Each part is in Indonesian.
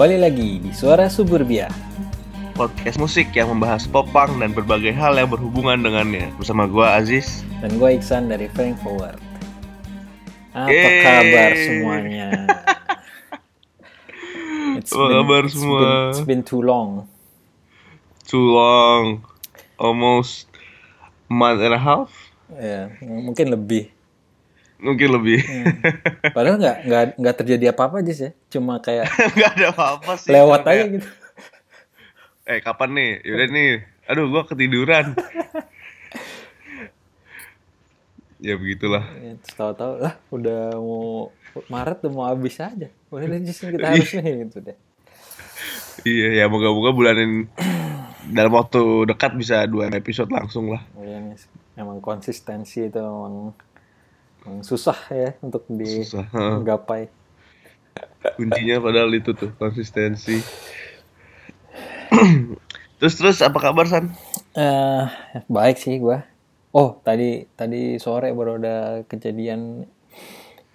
Kembali lagi di Suara Suburbia. podcast musik yang membahas popang dan berbagai hal yang berhubungan dengannya. Bersama gua Aziz. Dan gue Iksan dari Frank Forward. Apa Yeay. kabar semuanya? It's Apa kabar it's semua? Been, it's been too long. Too long, almost month and a half, Ya, mungkin lebih. Mungkin lebih. Padahal nggak nggak nggak terjadi apa-apa aja sih. Cuma kayak Gak ada apa-apa sih. lewat Kayak, aja gitu. Eh kapan nih? Yaudah nih. Aduh gua ketiduran. ya begitulah. Ya, terus tahu-tahu lah udah mau Maret udah mau habis aja. Udah Jis, kita harus nih gitu deh. Iya ya moga-moga bulanin dalam waktu dekat bisa dua episode langsung lah. Ya, ini emang konsistensi itu emang susah ya untuk digapai. Kuncinya padahal itu tuh konsistensi. terus terus apa kabar San? Eh, baik sih gua. Oh, tadi tadi sore baru ada kejadian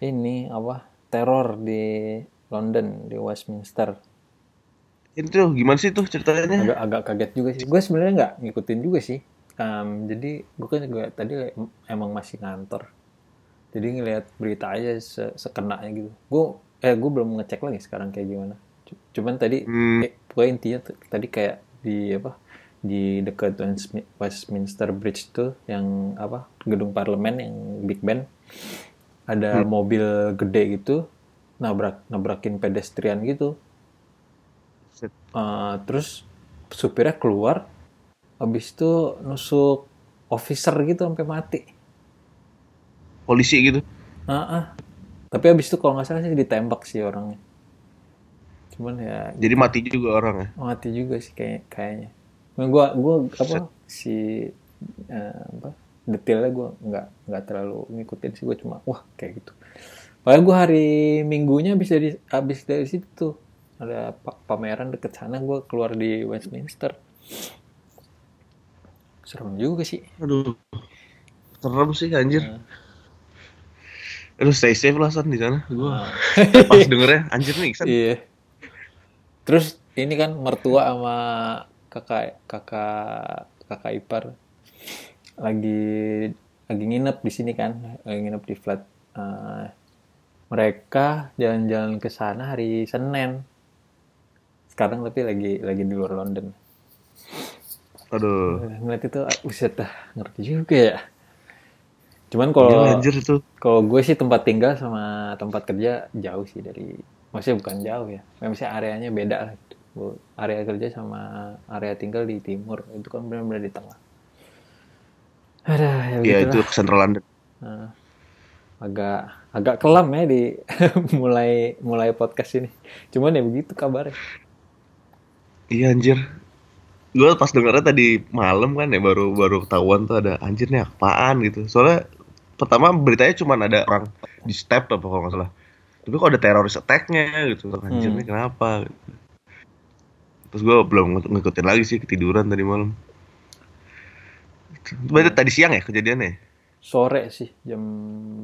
ini apa? Teror di London di Westminster. Itu gimana sih tuh ceritanya? Agak agak kaget juga sih. Gue sebenarnya nggak ngikutin juga sih. Em, jadi gue kan juga tadi emang masih ngantor. Jadi ngelihat berita aja se sekenanya gitu. Gue eh gue belum ngecek lagi sekarang kayak gimana. Cuman tadi Hmm. eh, pokoknya intinya tadi kayak di apa di dekat Westmi- Westminster Bridge tuh yang apa gedung parlemen yang Big Ben ada mobil gede gitu nabrak nabrakin pedestrian gitu. Uh, terus supirnya keluar habis itu nusuk officer gitu sampai mati Polisi gitu. Ah, ah. tapi habis itu kalau nggak salah sih ditembak sih orangnya cuman ya Jadi mati juga orang ya. mati juga sih kayak kayaknya nah, gua gua apa si eh, apa detailnya gua nggak nggak terlalu ngikutin sih gua cuma wah kayak gitu Padahal gua hari minggunya habis dari habis dari situ ada pa- pameran deket sana gua keluar di Westminster serem juga sih Aduh. Serem sih anjir. Hmm. Aduh stay safe lah San di sana. Gua Ah. pas dengernya anjir nih San. Iya. Terus ini kan mertua sama kakak kakak kakak ipar lagi lagi nginep di sini kan, lagi nginep di flat. Eh, mereka jalan-jalan ke sana hari Senin. Sekarang tapi lagi lagi di luar London. Aduh. Ngeliat itu, ah, buset dah, ngerti juga ya. Cuman kalau kalau gue sih tempat tinggal sama tempat kerja jauh sih dari maksudnya bukan jauh ya misalnya areanya beda lah gitu. Area kerja sama area tinggal di timur itu kan benar-benar di tengah ada ya Iya begitulah. itu ke Central London. Nah, agak agak kelam ya di mulai mulai podcast ini cuman ya begitu kabarnya Iya anjir. Gue pas dengernya tadi malam kan ya baru baru ketahuan tuh ada anjir nih apaan gitu. Soalnya pertama beritanya cuma ada orang di step apa kalau nggak salah. Tapi kok ada teroris attack-nya gitu. Anjir Hmm. nih kenapa? gitu. Terus gue belum ng- ngikutin lagi sih ketiduran tadi malam. Berarti tadi siang ya kejadiannya? sore sih jam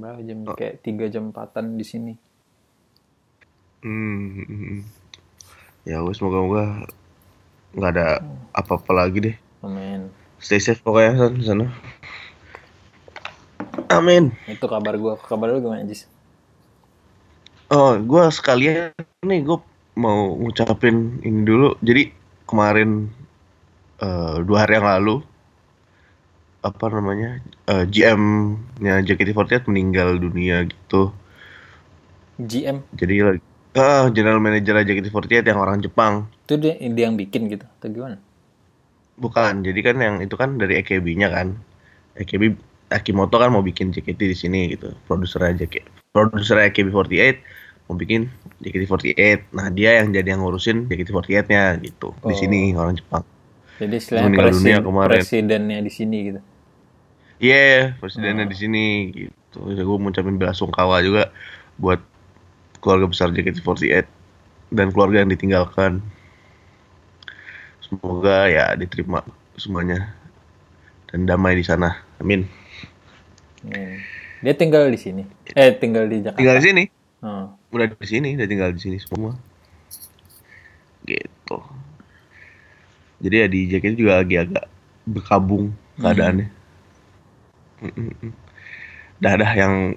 berapa jam Oh. kayak tiga jam empatan di sini Hmm. hmm, hmm. Ya wes semoga-moga nggak ada apa-apa lagi deh. amin Stay safe pokoknya San, di sana. Amin. itu kabar gue kabar lu gimana Jis? Oh, gue sekalian nih gue mau ngucapin ini dulu. Jadi kemarin eh, dua hari yang lalu apa namanya eh, GM-nya JKT48 meninggal dunia gitu. GM Jadi lagi ah general manager JKT48 yang orang Jepang. itu dia, dia yang bikin gitu atau gimana? Bukan, jadi kan yang itu kan dari AKB-nya kan. AKB Akimoto kan mau bikin JKT di sini gitu. Produsernya JKT, produsernya AKB48 mau bikin JKT48. Nah, dia yang jadi yang ngurusin JKT48-nya gitu. Di Oh. sini orang Jepang. Jadi istilahnya dunia presiden, kemarin. presidennya di sini gitu. Iya, presidennya Oh. di sini gitu. Ya, gue mau ucapin bela sungkawa juga buat keluarga besar JKT48 dan keluarga yang ditinggalkan. Semoga ya diterima semuanya dan damai di sana. Amin. Hmm. Dia tinggal di sini. Eh, tinggal di Jakarta. Tinggal di sini. Oh. Udah di sini, udah tinggal di sini semua. gitu jadi ya di jaket juga lagi agak berkabung keadaannya mm dah dah yang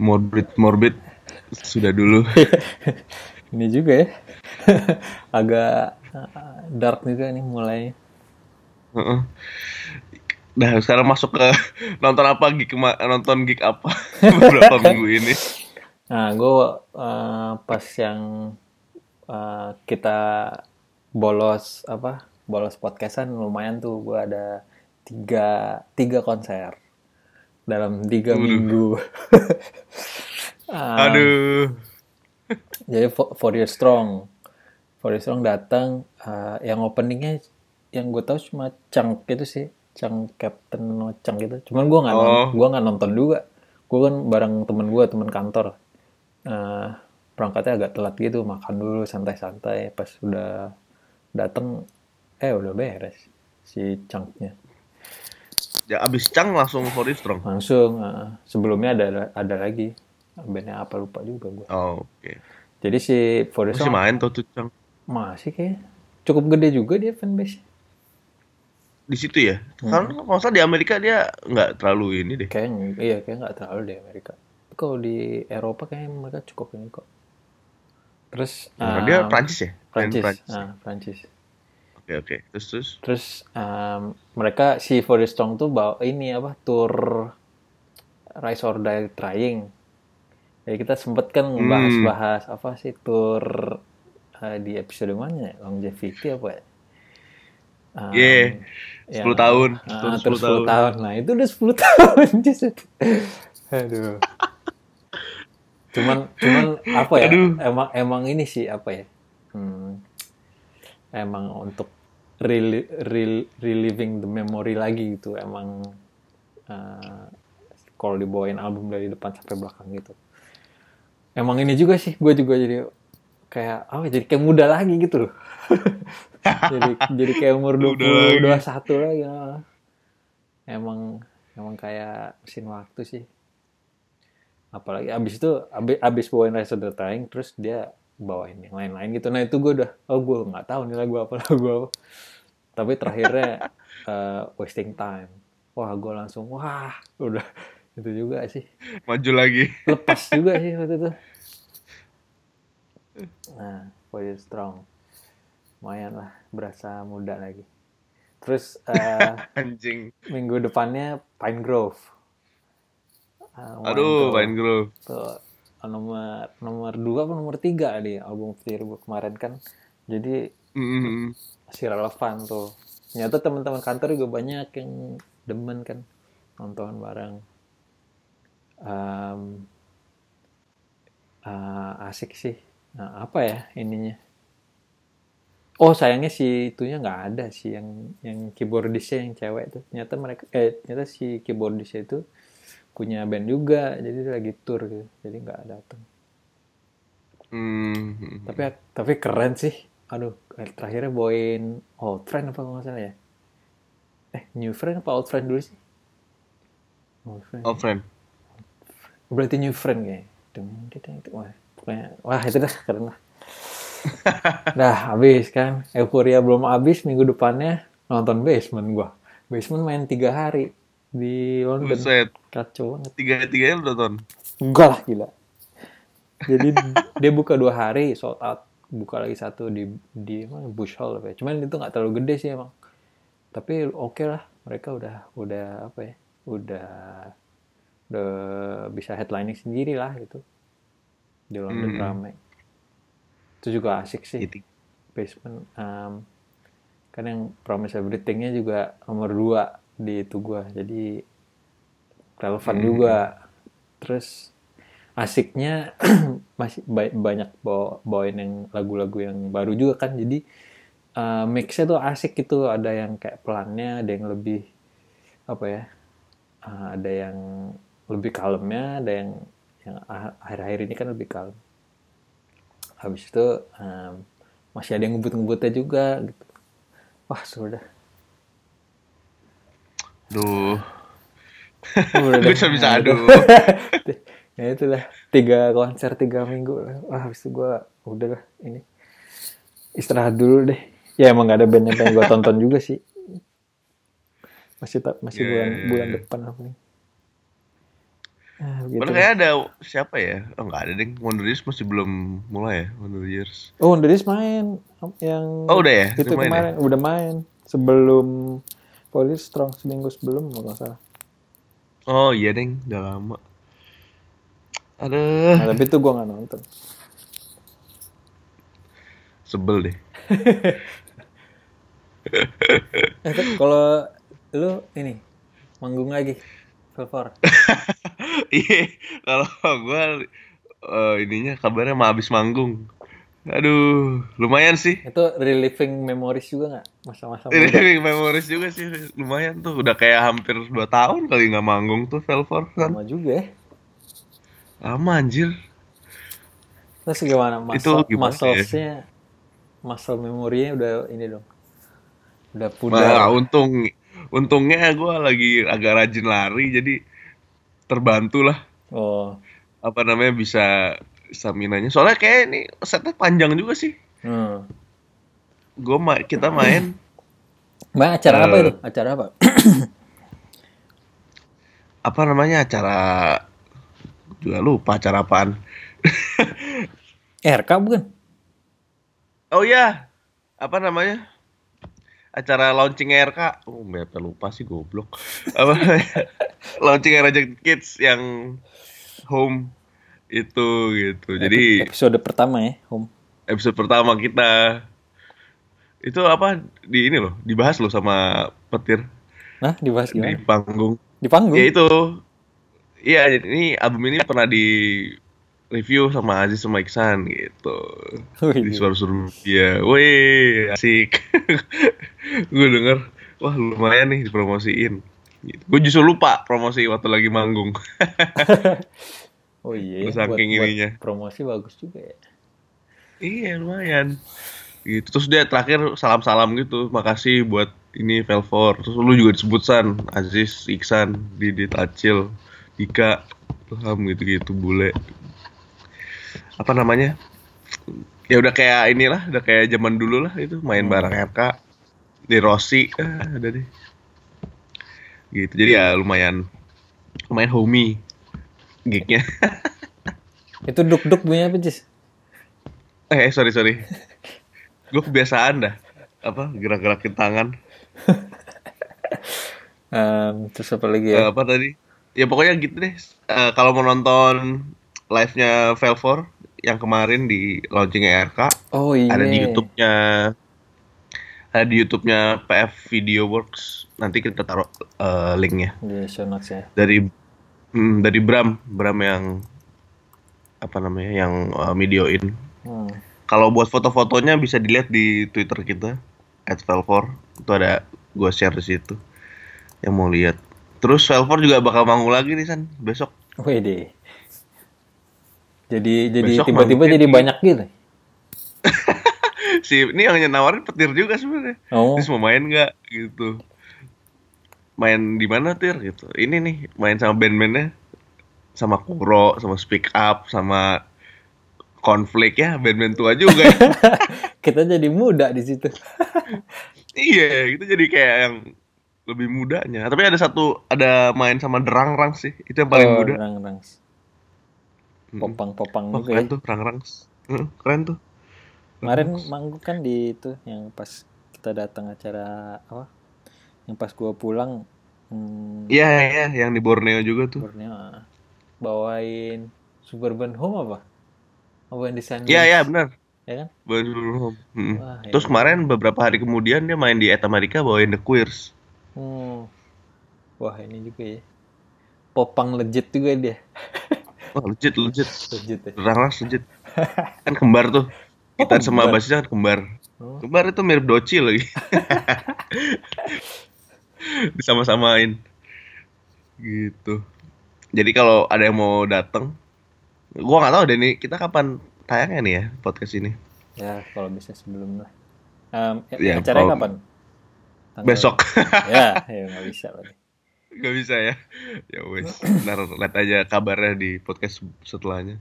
morbid morbid sudah dulu ini juga ya agak uh, dark juga nih mulai. Nah sekarang masuk ke nonton apa gig nonton gig apa beberapa minggu ini. nah gue uh, pas yang uh, kita bolos apa bolos podcastan lumayan tuh gue ada tiga tiga konser dalam tiga Waduh. minggu Um, Aduh. jadi For, For You Strong. For You Strong datang uh, yang openingnya yang gue tahu cuma Chang itu sih. Chang Captain No Chang gitu. Cuman gue nggak Oh. gua nggak nonton juga. Gue kan bareng temen gue temen kantor. Uh, berangkatnya agak telat gitu makan dulu santai-santai. Pas udah datang eh udah beres si Changnya Ya abis Cang langsung for strong. langsung uh, sebelumnya ada ada lagi bandnya apa lupa juga gue Oh, oke. jadi si For You Masih main tuh tuh Cang. masih kayak cukup gede juga dia fanbase Di situ ya. Kan kalau nggak salah di Amerika dia nggak terlalu ini deh. Kayaknya, iya kayak nggak terlalu di Amerika. Tapi kalau di Eropa kayaknya mereka cukup ini kok. Terus Nah, dia um, Prancis ya? Prancis, Prancis. ah, Prancis. Oke oke. Terus terus. Terus um, mereka si For The Strong tuh bawa ini apa tour Rise or Die Trying. Jadi kita sempet kan Hmm. ngebahas-bahas apa sih tour uh, di episode mana ya? Longevity apa ya? Um, Yeah. 10 tahun. Ah, Tour terus 10 10 tahun. Nah, itu udah 10 tahun. Aduh. Cuman cuman apa ya? Aduh. Emang emang ini sih apa ya? Hmm, emang untuk rel, rel- reliving the memory lagi gitu. Emang eh, kalau dibawain album dari depan sampai belakang gitu. Emang ini juga sih, gue juga jadi kayak apa? Jadi kayak muda lagi gitu loh. jadi jadi kayak umur Muda 20 lagi. 21 lagi. Emang emang kayak mesin waktu sih. Apalagi abis itu abis, abis bawain Rise of the terus dia bawain yang lain-lain gitu. Nah itu gue udah oh gue nggak tahu nih lagu apa lagu apa. Tapi terakhirnya eh, wasting time. Wah gue langsung wah udah itu juga sih Maju lagi. lepas juga sih waktu itu. Nah, you strong. Lumayan lah, berasa muda lagi. Terus eh, Anjing. minggu depannya Pine Grove. Lumayan Aduh, tuh. Pine Grove. Tuh, nomor nomor dua apa nomor tiga di album gua kemarin kan. Jadi Mm-mm. masih relevan tuh. Ternyata teman-teman kantor juga banyak yang demen kan nonton bareng. Em, ah, asik sih. Nah, apa ya ininya? Oh sayangnya si itunya nggak ada sih yang yang keyboardisnya yang cewek tuh. Ternyata mereka eh ternyata si keyboardisnya itu punya band juga, jadi lagi tour gitu. Jadi nggak datang. Hmm. Tapi tapi keren sih. Aduh, terakhirnya bawain Old Friend apa nggak salah ya? Eh, New Friend apa Old Friend dulu sih? Old Friend. Oh friend. Berarti New Friend kayaknya. Wah, pokoknya, wah itu dah keren lah. dah habis kan. Euforia belum habis minggu depannya nonton Basement gua. Basement main tiga hari di London. Buset. Kacau banget. Tiga-tiganya lu nonton. Enggak lah gila. Jadi dia buka dua hari sold out. Buka lagi satu di di mana Bush Hall apa ya. Cuman itu nggak terlalu gede sih emang. Tapi oke lah. Mereka udah udah apa ya? Udah udah bisa headlining sendiri lah gitu. Di London Hmm. rame. Itu juga asik sih. Gitu. Basement. em, kan yang Promise Everything-nya juga nomor dua di itu gua. Jadi relevan Hmm. juga. Terus asiknya masih ba- banyak bawa bawain yang lagu-lagu yang baru juga kan. Jadi eh, mixnya tuh asik gitu. Ada yang kayak pelannya, ada yang lebih apa ya? eh, ada yang lebih kalemnya, ada yang yang ah- akhir-akhir ini kan lebih kalem. Habis itu em, masih ada yang ngebut-ngebutnya juga gitu. Wah, sudah. Duh. Udah deh. Bisa-bisa Nah, itu. aduh. ya itulah tiga konser tiga minggu lah. Wah habis itu gue udah lah ini istirahat dulu deh. Ya emang gak ada band yang pengen gue tonton juga sih. Masih tak masih bulan bulan depan apa nih. Ah, Padahal deh. kayak ada siapa ya? Oh nggak ada deh. Wonder Years masih belum mulai ya. Wonder Years. Oh, Wonderis main yang Oh udah ya. itu main ya? kemarin udah main sebelum Police Strong seminggu sebelum kalau nggak salah. Oh iya deng. Udah lama. Aduh. Nah, tapi itu gue nggak nonton. Sebel deh. Eh, kalau lu ini manggung lagi Velvor. Iya. Kalau gue ininya kabarnya mah habis manggung. Aduh, lumayan sih. itu reliving memories juga nggak masa-masa Ini muda memoris juga sih, lumayan tuh. Udah kayak hampir 2 tahun kali nggak manggung tuh Velvor kan. sama juga ya. Lama anjir. Terus gimana Itu muscle, gimana ya? muscles-nya muscle memorinya udah ini dong. Udah Nah, pudar. untung untungnya gue lagi agak rajin lari jadi terbantu lah Oh. apa namanya bisa stamina-nya. Soalnya kayak ini setnya panjang juga sih. Hmm. Gue ma kita main Mbak acara apa Eh. itu? Acara apa? apa namanya acara juga lupa acara apaan. RK bukan? Oh iya, apa namanya? Acara launching RK. Oh, berapa lupa sih goblok. Apa launching RJ Kids yang home itu gitu. Jadi episode pertama ya, Home. episode pertama kita itu apa di ini loh, dibahas loh sama petir Nah, dibahas di gimana? panggung. Di panggung. Ya itu. Iya, ini album ini pernah di review sama Aziz sama Iksan gitu. Wih, Di suara-suara dia. Wih, asik. gue denger, wah lumayan nih dipromosiin. Gitu. Gue justru lupa promosi waktu lagi manggung. Oh iya, saking ininya. promosi bagus juga ya. iya, lumayan. Gitu. Terus dia terakhir salam-salam gitu. Makasih buat ini Velvor. Terus lu juga disebut San, Aziz, Iksan, Didit, Acil, Dika, Ilham gitu-gitu, bule. Apa namanya? Ya udah kayak inilah, udah kayak zaman dulu lah itu main bareng RK di Rossi, ah, ada deh. Gitu. Jadi ya lumayan lumayan homey gignya. Itu duk-duk punya apa, Cis? eh sorry sorry. Gue kebiasaan dah apa gerak-gerakin tangan. Em, terus apa lagi Eh, ya? apa tadi? Ya pokoknya gitu deh. Eh, kalau mau nonton live-nya Velvor yang kemarin di launching RK oh iya. ada di YouTube-nya ada di YouTube-nya PF Video Works. Nanti kita taruh eh, linknya Di show notes ya. dari hmm, dari Bram, Bram yang apa namanya yang eh, videoin. Hmm. Kalau buat foto-fotonya bisa dilihat di Twitter kita @velvor. Itu ada gua share di situ. Yang mau lihat. Terus Velvor juga bakal manggung lagi nih San besok. Wede. Jadi jadi Besok tiba-tiba jadi di- banyak gitu. Si ini yang nawarin petir juga sebenarnya. Oh. Terus mau main nggak gitu. Main di mana Tir gitu. Ini nih main sama band-bandnya sama Kuro, sama Speak Up, sama Konflik ya, band-band tua juga ya. Kita jadi muda di situ. Iya, itu jadi kayak yang lebih mudanya. Tapi ada satu ada main sama Derangrang sih, itu yang paling oh, muda. Rang-rang. Popang-popang Oh, juga keren ya. tuh, Rangrang. Mm, keren tuh. Kemarin manggung kan di itu yang pas kita datang acara apa? Yang pas gua pulang hmm, Iya, iya, yang di Borneo juga tuh. Borneo ah, bawain Suburban Home apa? Apa yang desain Iya, iya, benar. Ya kan? Baru- mm. Wah, Terus iya. kemarin beberapa hari kemudian dia main di Et America bawain The Queers. Hmm. Wah, ini juga ya. Popang legit juga dia. Oh, legit, legit. Legit ya. Rangrang legit. Kan kembar tuh. Kita Oh, sama basisnya kan kembar. Oh. Kembar itu mirip Doci lagi. Disama-samain. Gitu. Jadi kalau ada yang mau datang, gua nggak tahu deh nih kita kapan tayangnya nih ya podcast ini. Ya, kalau bisa sebelum lah. Em, ya, Ya, acaranya kapan? Tanggal- Besok. ya, ya nggak bisa lagi. Gak bisa ya. Ya wes, ntar lihat aja kabarnya di podcast setelahnya.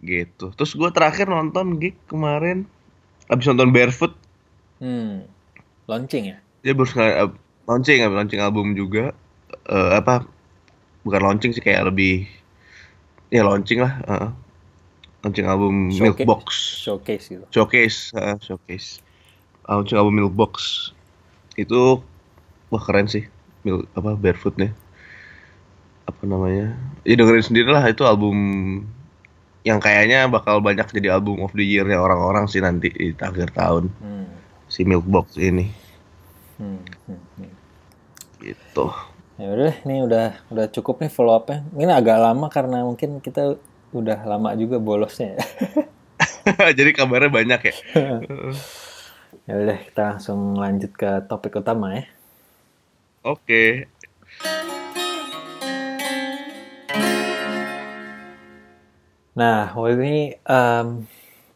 Gitu. Terus gue terakhir nonton gig kemarin abis nonton Barefoot Hmm. Launching ya? dia baru sekali uh, launching launching album juga Eh, apa bukan launching sih kayak lebih ya launching lah uh, launching album Showcase. Milkbox Showcase gitu. showcase uh, showcase launching album Milkbox itu wah keren sih Mil, apa barefootnya apa namanya ya dengerin sendiri lah itu album yang kayaknya bakal banyak jadi album of the year-nya orang-orang sih nanti di akhir tahun Hmm. si Milkbox ini Hmm. hmm, hmm. gitu Ya udah, ini udah udah cukup nih follow up-nya. Ini agak lama karena mungkin kita udah lama juga bolosnya. ya. jadi kabarnya banyak ya ya udah, kita langsung lanjut ke topik utama ya. Oke Nah, hari ini em,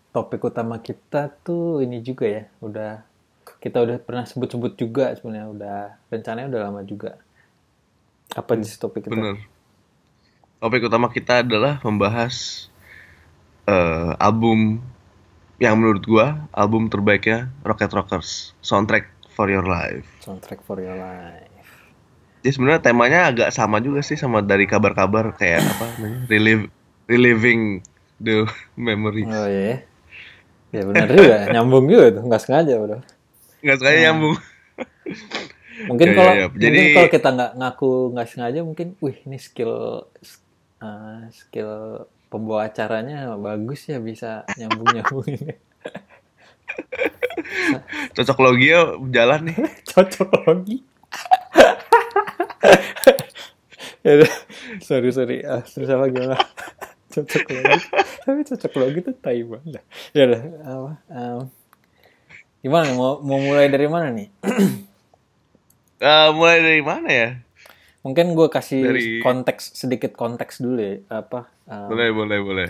topik utama kita tuh ini juga ya, udah kita udah pernah sebut-sebut juga sebenarnya udah rencananya udah lama juga. Apa sih topik kita? bener topik utama kita adalah membahas eh, album yang menurut gua album terbaiknya Rocket Rockers soundtrack for your life Soundtrack for your life. Jadi sebenarnya temanya agak sama juga sih sama dari kabar-kabar kayak apa namanya relive reliving the memories Oh iya. Ya benar juga, nyambung juga tuh, nggak sengaja udah. nggak sekali nyambung Mungkin Ya, ya, kalau ya. mungkin Jadi- kalau kita nggak ngaku nggak sengaja mungkin, wih ini skill uh, skill pembawa acaranya bagus ya bisa nyambung nyambungin. cocok logia jalan nih Cocok lagi. sorry sorry. Ah, terus apa gimana? cocok lagi. Tapi cocok lagi tuh tai banget. Ya udah, apa? gimana? Mau mau mulai dari mana nih? Eh, mulai dari mana ya Mungkin gue kasih Dari- konteks sedikit konteks dulu ya. Apa? em, boleh boleh boleh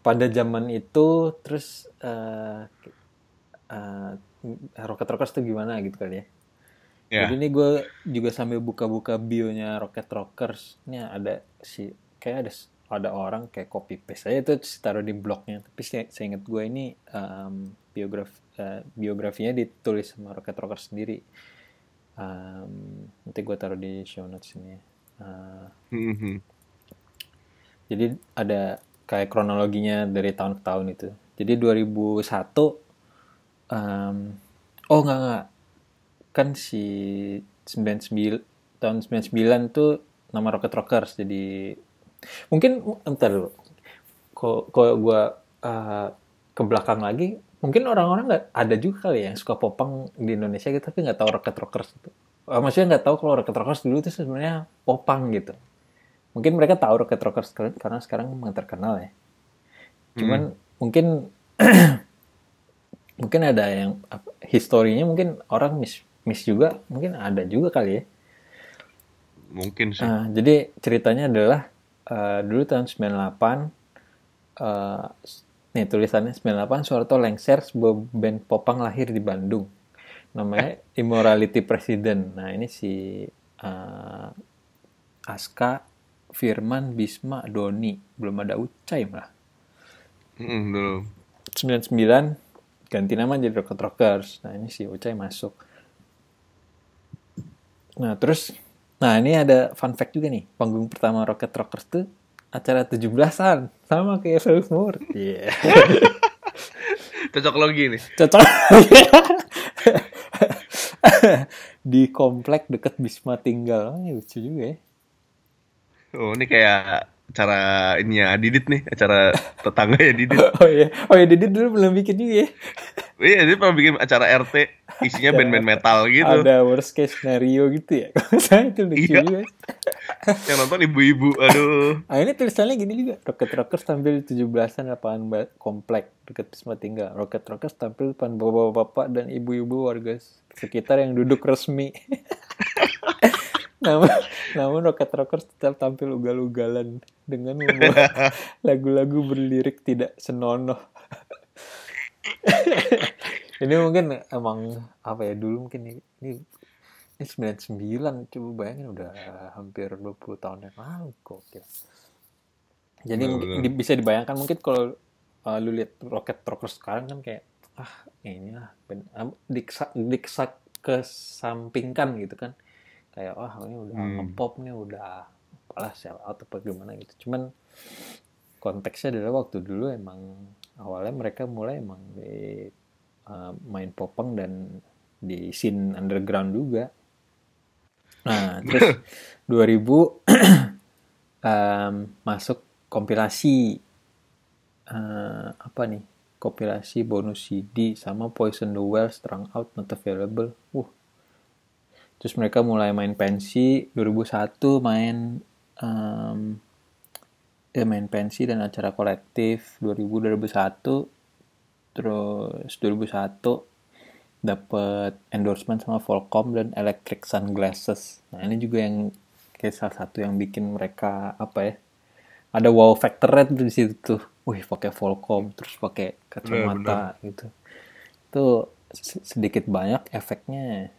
pada zaman itu terus eh eh, Rocket Rockers tuh gimana gitu kali ya. Ya Jadi ini gue juga sambil buka-buka bionya Rocket Rockers. Ini ada si kayak ada ada orang kayak copy paste aja itu taruh di blognya. Tapi saya, saya ingat gue ini em, biograf eh, biografinya ditulis sama Rocket Rockers sendiri. Em, nanti gue taruh di show notes ini. Eh, Mhm. jadi ada kayak kronologinya dari tahun ke tahun itu. Jadi 2001 em, oh enggak enggak. Kan si 99 tahun 99 tuh nama Rocket Rockers jadi mungkin entar dulu. Kalau kalau gua eh, ke belakang lagi mungkin orang-orang nggak ada juga kali ya yang suka popang di Indonesia gitu tapi nggak tahu Rocket Rockers itu. Eh, maksudnya nggak tahu kalau Rocket Rockers dulu itu sebenarnya popang gitu mungkin mereka tahu Rocket Rockers kar- karena sekarang emang terkenal ya. Cuman mungkin mungkin ada yang apa, historinya mungkin orang miss miss juga, mungkin ada juga kali ya. mungkin sih Nah, jadi ceritanya adalah eh, dulu tahun 98 eh, nih tulisannya 98 Soeharto lengser sebuah band popang lahir di Bandung. Namanya Immorality President. Nah, ini si eh, Aska, Firman, Bisma, Doni, belum ada Ucai malah. Mhm, dulu 99 ganti nama jadi Rocket Rockers. Nah, ini si Ucai masuk. Nah, terus nah ini ada fun fact juga nih. Panggung pertama Rocket Rockers tuh acara 17-an sama kayak Self Mood. Iya. cocok logi nih Cocok. Di komplek deket Bisma tinggal. Oh, ini lucu juga ya. Oh ini kayak acara ininya Didit nih, acara tetangga ya Didit. Oh iya. Oh iya, Didi dulu belum bikin juga ya. Iya, dia pernah bikin acara RT, isinya band-band metal gitu. Ada worst case scenario gitu ya. Saya itu lucu Iya. juga. Yang nonton ibu-ibu, aduh. Ah ini tulisannya gini juga. Rocket Rockers tampil di 17-an lapangan komplek dekat Wisma Tinggal. Rocket Rockers tampil depan bapak-bapak dan ibu-ibu warga sekitar yang duduk resmi. namun, namun Rocket Rockers tetap tampil ugal-ugalan dengan lagu-lagu berlirik tidak senonoh. Ini mungkin emang apa ya dulu mungkin ini, ini ini 99 coba bayangin udah hampir 20 tahun yang lalu. Jadi Bener, mungkin bener. di- bisa dibayangkan mungkin kalau uh, lu lihat Rocket Rockers sekarang kan kayak ah inilah ben- am- diksa, diksak kesampingkan gitu kan kayak wah ini udah Hmm. ngepop nih udah apalah sell out apa gimana gitu cuman konteksnya adalah waktu dulu emang awalnya mereka mulai emang di uh, main popang dan di scene underground juga. Nah terus 2000 em, masuk kompilasi eh, apa nih kompilasi bonus CD sama Poison the Well Strung Out Not Available. Uh. Terus mereka mulai main pensi 2001 main em, ya main pensi dan acara kolektif 2000 2001 terus 2001 dapat endorsement sama Volcom dan Electric Sunglasses. Nah ini juga yang kayak salah satu yang bikin mereka apa ya ada wow factor tuh di situ tuh. Wih pakai Volcom terus pakai kacamata gitu. Itu se- sedikit banyak efeknya.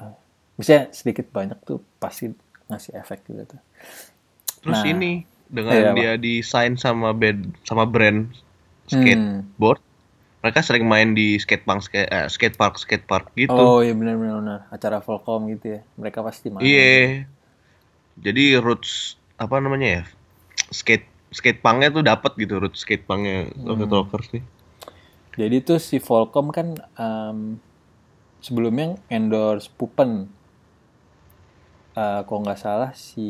Eh, misalnya sedikit banyak tuh pasti ngasih efek gitu tuh. Terus Nah. ini dengan Iya, apa? dia di-sign sama band sama brand skateboard, mereka sering main di skatepark skate, eh, skatepark skatepark gitu. oh iya benar benar acara Volcom gitu ya mereka pasti main Iya. Jadi roots apa namanya ya? Skate skatepunknya tuh dapat gitu roots skatepunknya Rocket Hmm. Rockers nih. Jadi tuh si Volcom kan em, sebelumnya endorse Pupen. Eh, kalau nggak salah si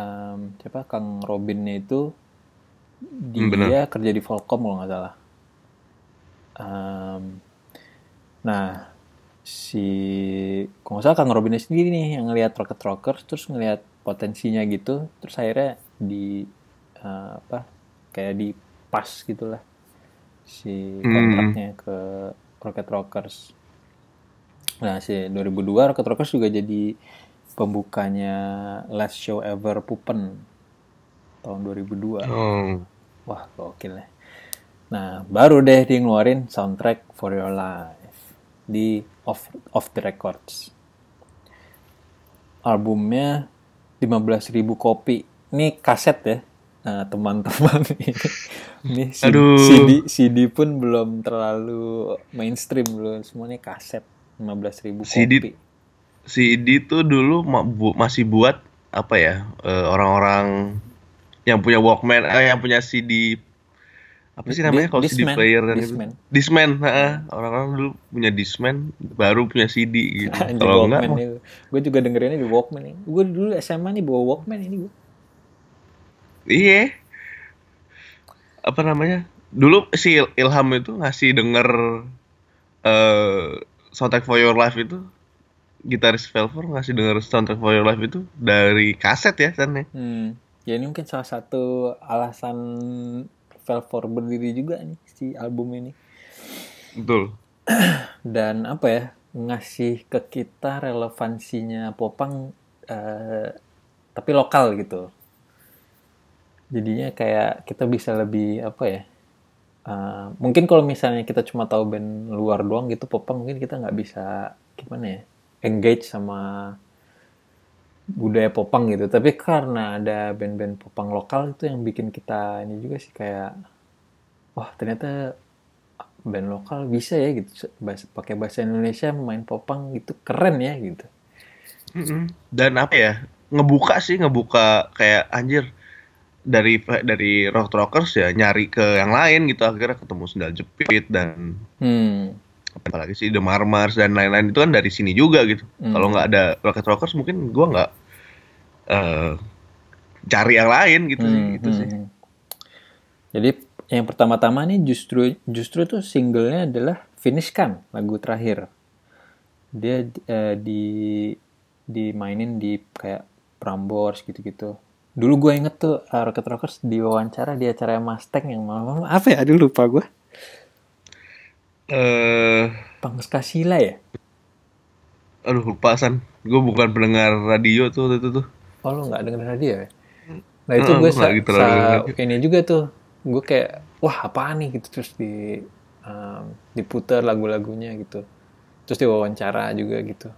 em, siapa Kang Robinnya itu Hmm, dia bener. kerja di Volcom kalau nggak salah. Em, nah si kalau nggak salah Kang Robinnya sendiri nih yang ngelihat Rocket Rockers terus ngelihat potensinya gitu terus akhirnya di eh, apa kayak di pas gitulah si Hmm. kontraknya ke Rocket Rockers. Nah, si 2002 Rocket Rockers juga jadi pembukanya Last Show Ever Pupen tahun 2002. Oh. Wah, gokil ya. Nah, baru deh dia ngeluarin soundtrack For Your Life di Off, off the Records. Albumnya 15.000 kopi. Ini kaset ya. Nah, teman-teman ini, ini CD. CD, CD pun belum terlalu mainstream belum semuanya kaset 15.000 kopi. CD CD tuh dulu ma- bu- masih buat apa ya? eh, orang-orang yang punya Walkman, eh, yang punya CD apa sih namanya kalau CD player dan itu? Discman. Discman, heeh. orang-orang dulu punya Discman, baru punya CD gitu. Kalau enggak, itu. Gue juga dengerinnya di Walkman nih. Gue dulu SMA nih bawa Walkman ini gue. Iya. Apa namanya? Dulu si Il- Ilham itu ngasih denger eh soundtrack for your life itu gitaris Velvet ngasih denger soundtrack for your life itu dari kaset ya ya. Hmm. Ya ini mungkin salah satu alasan Velvet berdiri juga nih si album ini. Betul. Dan apa ya ngasih ke kita relevansinya popang eh, tapi lokal gitu. Jadinya kayak kita bisa lebih apa ya? eh, mungkin kalau misalnya kita cuma tahu band luar doang gitu popang mungkin kita nggak bisa gimana ya engage sama budaya popang gitu tapi karena ada band-band popang lokal itu yang bikin kita ini juga sih kayak wah ternyata band lokal bisa ya gitu bahasa, pakai bahasa Indonesia main popang gitu keren ya gitu. Dan apa ya? Ngebuka sih, ngebuka kayak anjir dari dari rock rockers ya nyari ke yang lain gitu akhirnya ketemu sendal jepit dan hmm apalagi sih The Marmars dan lain-lain itu kan dari sini juga gitu. Hmm. Kalau nggak ada Rocket Rockers mungkin gua nggak eh cari yang lain gitu sih, Hmm, gitu hmm, sih. hmm. Jadi yang pertama-tama nih justru justru tuh singlenya adalah Finish kan lagu terakhir. Dia eh, di dimainin di kayak Prambors gitu-gitu. Dulu gue inget tuh eh, Rocket Rockers di wawancara di acara Mustang yang malam apa ya? Aduh lupa gue. Eh, Pangskasila ya? aduh lupa san. Gue bukan pendengar radio tuh itu tuh. Oh lu nggak denger radio ya? Nah itu Heeh, gue sa- gitu sa- ini juga tuh gue kayak wah apaan nih gitu terus di um, diputar lagu-lagunya gitu terus diwawancara juga gitu.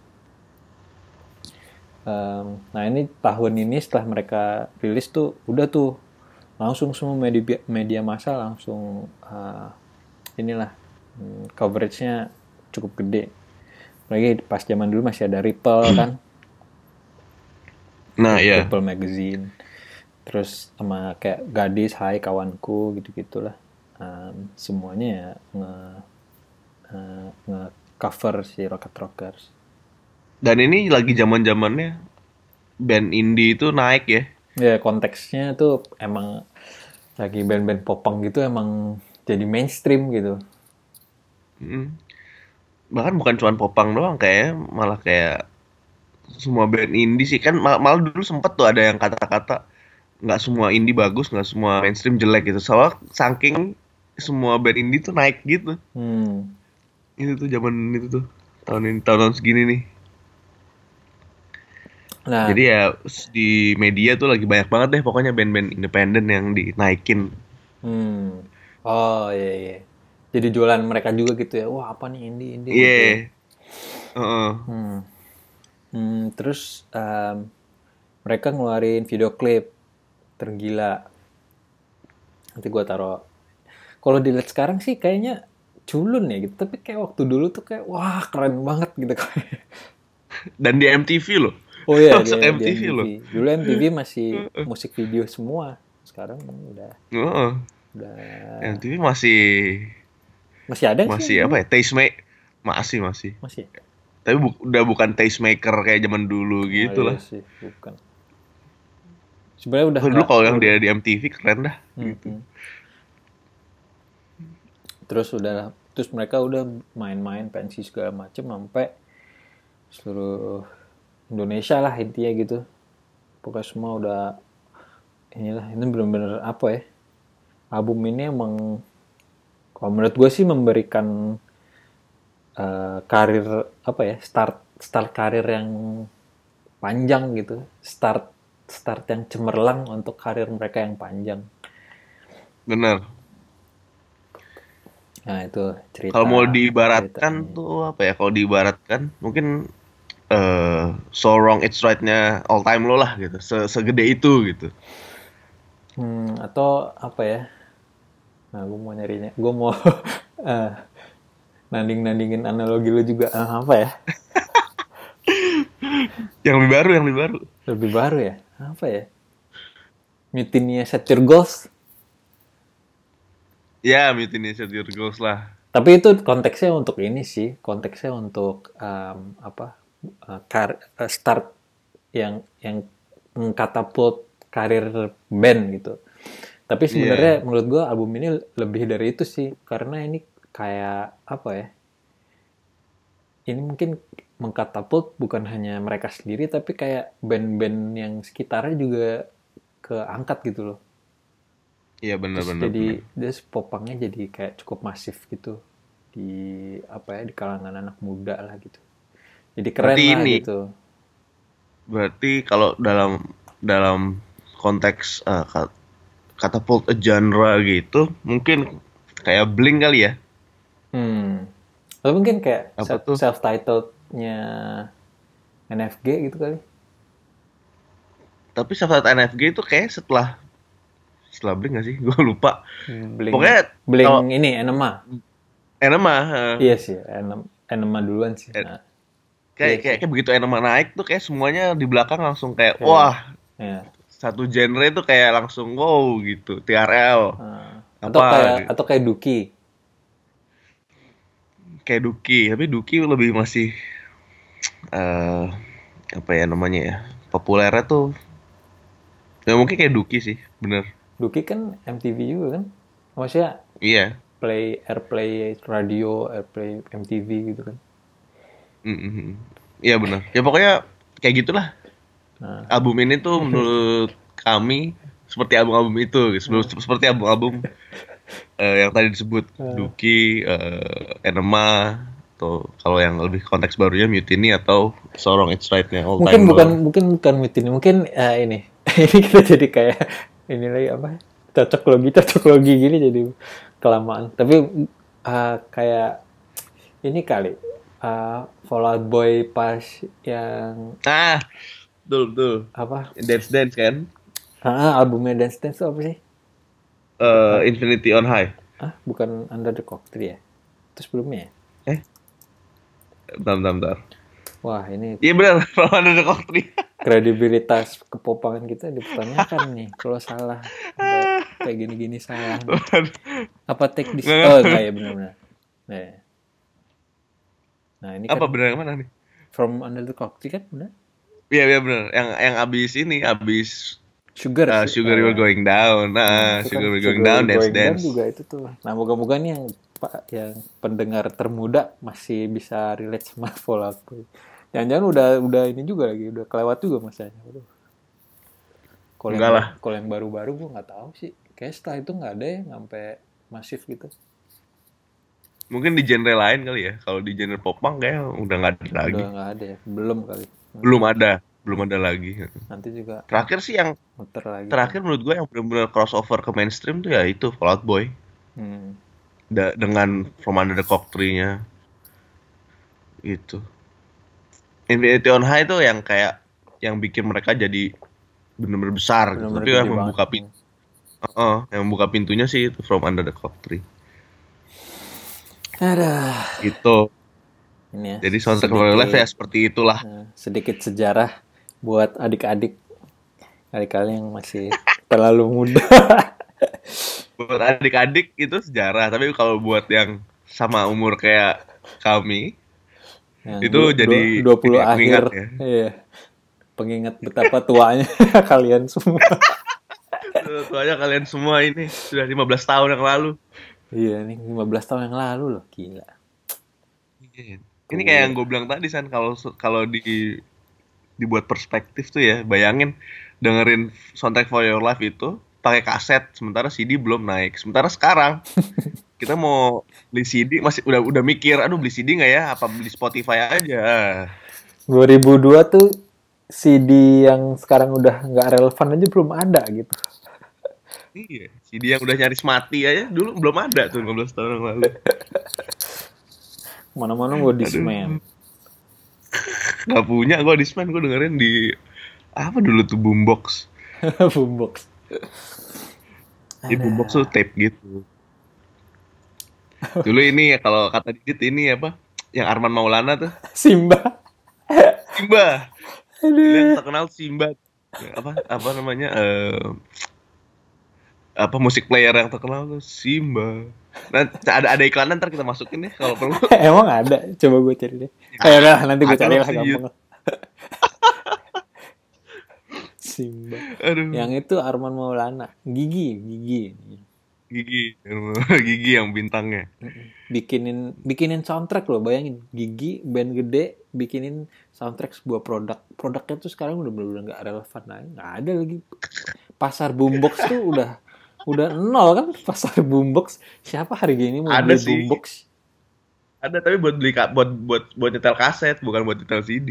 Um, nah ini tahun ini setelah mereka rilis tuh udah tuh langsung semua media media massa langsung uh, inilah coveragenya cukup gede. Lagi pas zaman dulu masih ada Ripple kan, Nah, iya. Ripple Magazine. Terus sama kayak Gadis, Hai kawanku gitu gitulah. Um, semuanya ya nge, eh, nge cover si Rocket Rockers. Dan ini lagi zaman-zamannya band indie itu naik ya. Ya konteksnya tuh emang lagi band-band popang gitu emang jadi mainstream gitu. Mm. Bahkan bukan cuma popang doang kayak malah kayak semua band indie sih kan mal- malah dulu sempet tuh ada yang kata-kata nggak semua indie bagus nggak semua mainstream jelek gitu soalnya saking semua band indie tuh naik gitu Hmm. itu tuh zaman itu tuh tahun ini tahun-tahun segini nih Nah, jadi ya di media tuh lagi banyak banget deh pokoknya band-band independen yang dinaikin hmm. Oh iya iya. Jadi jualan mereka juga gitu ya. Wah, apa nih indie indie iya gitu ya. Heeh. Hmm. Hmm, terus em, mereka ngeluarin video klip tergila. Nanti gua taruh. Kalau dilihat sekarang sih kayaknya culun ya gitu. Tapi kayak waktu dulu tuh kayak wah keren banget gitu dan di MTV loh Oh iya, Masuk di- di MTV loh. Dulu MTV masih musik video semua. Sekarang udah Heeh. udah MTV masih masih ada sih? masih apa ya taste make masih masih Masih. tapi bu- udah bukan taste maker kayak zaman dulu gitu Oh, lah iya sih, bukan. Sebenarnya udah dulu nggak- kalau yang dia di MTV keren dah Hmm, hmm. Terus udah terus mereka udah main-main pensi segala macem sampai seluruh Indonesia lah intinya gitu. Pokoknya semua udah inilah ini bener-bener apa ya? Album ini emang kalau menurut gue sih memberikan eh, karir apa ya start start karir yang panjang gitu. Start start yang cemerlang untuk karir mereka yang panjang. Bener Nah itu cerita. kalau mau diibaratkan tuh apa ya? Kalau diibaratkan mungkin eh so wrong it's right-nya all time low lah gitu. Se- segede itu gitu. Hmm, atau apa ya? Nah, gue mau nyarinya. Gue mau eh, nanding-nandingin analogi lu juga eh, apa ya? yang lebih baru yang lebih baru Lebih baru ya? Apa ya? Mutinya Set Your Goals. ya mutiny set your goals lah Tapi itu konteksnya untuk ini sih, konteksnya untuk em, apa? eh, kar- eh, start yang yang mengkatapult karir band gitu. Tapi sebenarnya menurut gua album ini lebih dari itu sih, karena ini kayak apa ya? Ini mungkin mengkatapult bukan hanya mereka sendiri, tapi kayak band-band yang sekitarnya juga keangkat gitu loh. iya bener jadi dia popangnya jadi kayak cukup masif gitu di apa ya di kalangan anak muda lah gitu. Jadi keren Berarti lah ini- gitu. berarti kalau dalam dalam konteks ka- catapult a genre gitu mungkin kayak Blink kali ya Hmm. Atau mungkin kayak Apa self, tuh? self-titled-nya NFG gitu kali. tapi saat NFG itu kayak setelah setelah Blink gak sih gue lupa Blink, Pokoknya Blink kalau- ini Enema. Enema eh, Iya sih, Enema, Enema duluan sih. Eh, Nah, kayak, iya kayak kayak begitu Enema naik tuh kayak semuanya di belakang langsung kayak Iya. wah ya. Satu genre itu kayak langsung wow gitu TRL Nah, atau Apa kayak gitu? atau kayak Duki. kayak Duki tapi Duki lebih masih eh apa ya namanya ya populernya tuh ya mungkin kayak Duki sih bener Duki kan MTV juga kan. Maksudnya iya play airplay radio, airplay MTV gitu kan. Mm-mm. iya bener ya pokoknya kayak gitulah Nah, album ini tuh menurut kami seperti album-album itu gitu. Sebelum- seperti album-album eh, yang tadi disebut Duki, eh, Enema atau kalau yang lebih konteks barunya Mutiny atau Sorong It's Right-nya All mungkin Time bukan Low. mungkin bukan mutiny mungkin eh, ini. Ini kita jadi kayak ini lagi apa? Cocok logi cocok logi gini jadi kelamaan. Tapi eh, kayak ini kali eh, Fallout Boy pas yang Ah, betul betul. apa Dance Dance kan? ah, albumnya Dance Dance itu apa sih Eh, Infinity on High. ah bukan Under the Cocktail ya Itu sebelumnya ya? Eh? Bentar, bentar, bentar. Wah, ini Iya benar, From Under the Country. kredibilitas kepopangan kita dipertanyakan nih. Kalau salah, kayak- kayak gini-gini salah. Apa take this? Oh, enggak ya benar-benar. Nah, nah ini kan Apa benar mana nih? from under the cocktail kan benar? Iya, iya benar. Yang yang abis ini, abis Sugar. uh. Sugar. We're Going Down. Nah, kan Sugar We're Going Sugar Down, Dance Going Down Dance. juga itu tuh. Nah, moga-moga nih yang Pak yang pendengar termuda masih bisa relate sama Fallout Boy. Jangan-jangan udah udah ini juga lagi, udah kelewat juga masanya. Kalau yang, Enggak lah. kalau yang baru-baru gue nggak tahu sih. Kayak setelah itu nggak ada ya sampai masif gitu. Mungkin di genre lain kali ya. Kalau di genre popang kayak udah nggak ada lagi. Udah nggak ada ya. Belum kali. Belum ada, belum ada lagi. Nanti juga Terakhir sih yang muter lagi. terakhir menurut gue yang benar-benar crossover ke mainstream tuh ya itu Fallout Boy. Hmm. Da- dengan From Under the Cock Tree-nya. Itu. Infinity on High tuh yang kayak yang bikin mereka jadi benar-benar besar gitu. Bener-bener Tapi yang membuka pintu, yang membuka pintunya sih itu From Under the Cock Tree. Ada. Gitu. Ini ya. Jadi soundtrack sedikit- Life ya seperti itulah. Nah, sedikit sejarah buat adik-adik kali-kali yang masih terlalu muda. Buat adik-adik itu sejarah, tapi kalau buat yang sama umur kayak kami, Yang Itu du- jadi du- 20 ini akhir. pengingat ya. Iya. Pengingat betapa tuanya kalian semua. soalnya kalian semua ini sudah 15 tahun yang lalu. iya, nih 15 tahun yang lalu loh, gila. Ini kayak yang gue bilang tadi San kalau kalau di dibuat perspektif tuh ya, bayangin dengerin soundtrack for your life itu pakai kaset sementara CD belum naik. Sementara sekarang kita mau beli CD masih udah udah mikir, aduh beli CD nggak ya? Apa beli Spotify aja? 2002 tuh CD yang sekarang udah nggak relevan aja belum ada gitu. Iya, CD yang udah nyaris mati aja dulu belum ada tuh 15 tahun yang lalu. Mana-mana gue dismen. Gak punya gue Discman, gue dengerin di apa dulu tuh boombox. Boombox. Di boombox tuh tape gitu. Dulu ini ya kalau kata Didit ini apa? Yang Arman Maulana tuh Simba. Simba. Aduh. Yang terkenal Simba. Apa apa namanya? eh apa musik player yang terkenal tuh Simba. Nah, ada ada iklan ntar kita masukin ya kalau perlu. Emang ada? Coba gue cari deh. Ayo udah, nanti gue cari lah gampang. lah. Simba. Aduh. Yang itu Arman Maulana. Gigi, Gigi. Gigi, gigi yang bintangnya. Bikinin bikinin soundtrack loh, bayangin. Gigi band gede bikinin soundtrack sebuah produk. Produknya tuh sekarang udah bener-bener nggak relevan lagi. Nggak ada lagi. Pasar boombox tuh udah udah nol kan pasar boombox. Siapa hari gini mau Ada beli sih. boombox? Ada tapi buat beli buat buat buat nyetel kaset bukan buat nyetel CD.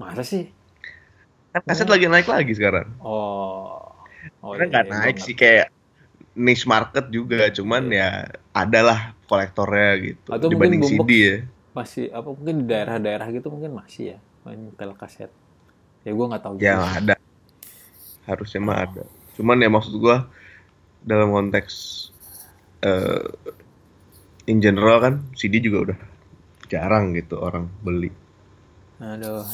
Masa sih? Kan kaset lagi naik lagi sekarang. Oh. Oh, Karena nggak iya, naik sih kayak niche market juga, cuman ya adalah kolektornya gitu Atau dibanding CD ya. masih apa mungkin di daerah-daerah gitu mungkin masih ya main tel kaset ya gue nggak tahu Ya juga. ada. Harusnya mah ada. Cuman ya maksud gua dalam konteks eh in general kan CD juga udah jarang gitu orang beli. aduh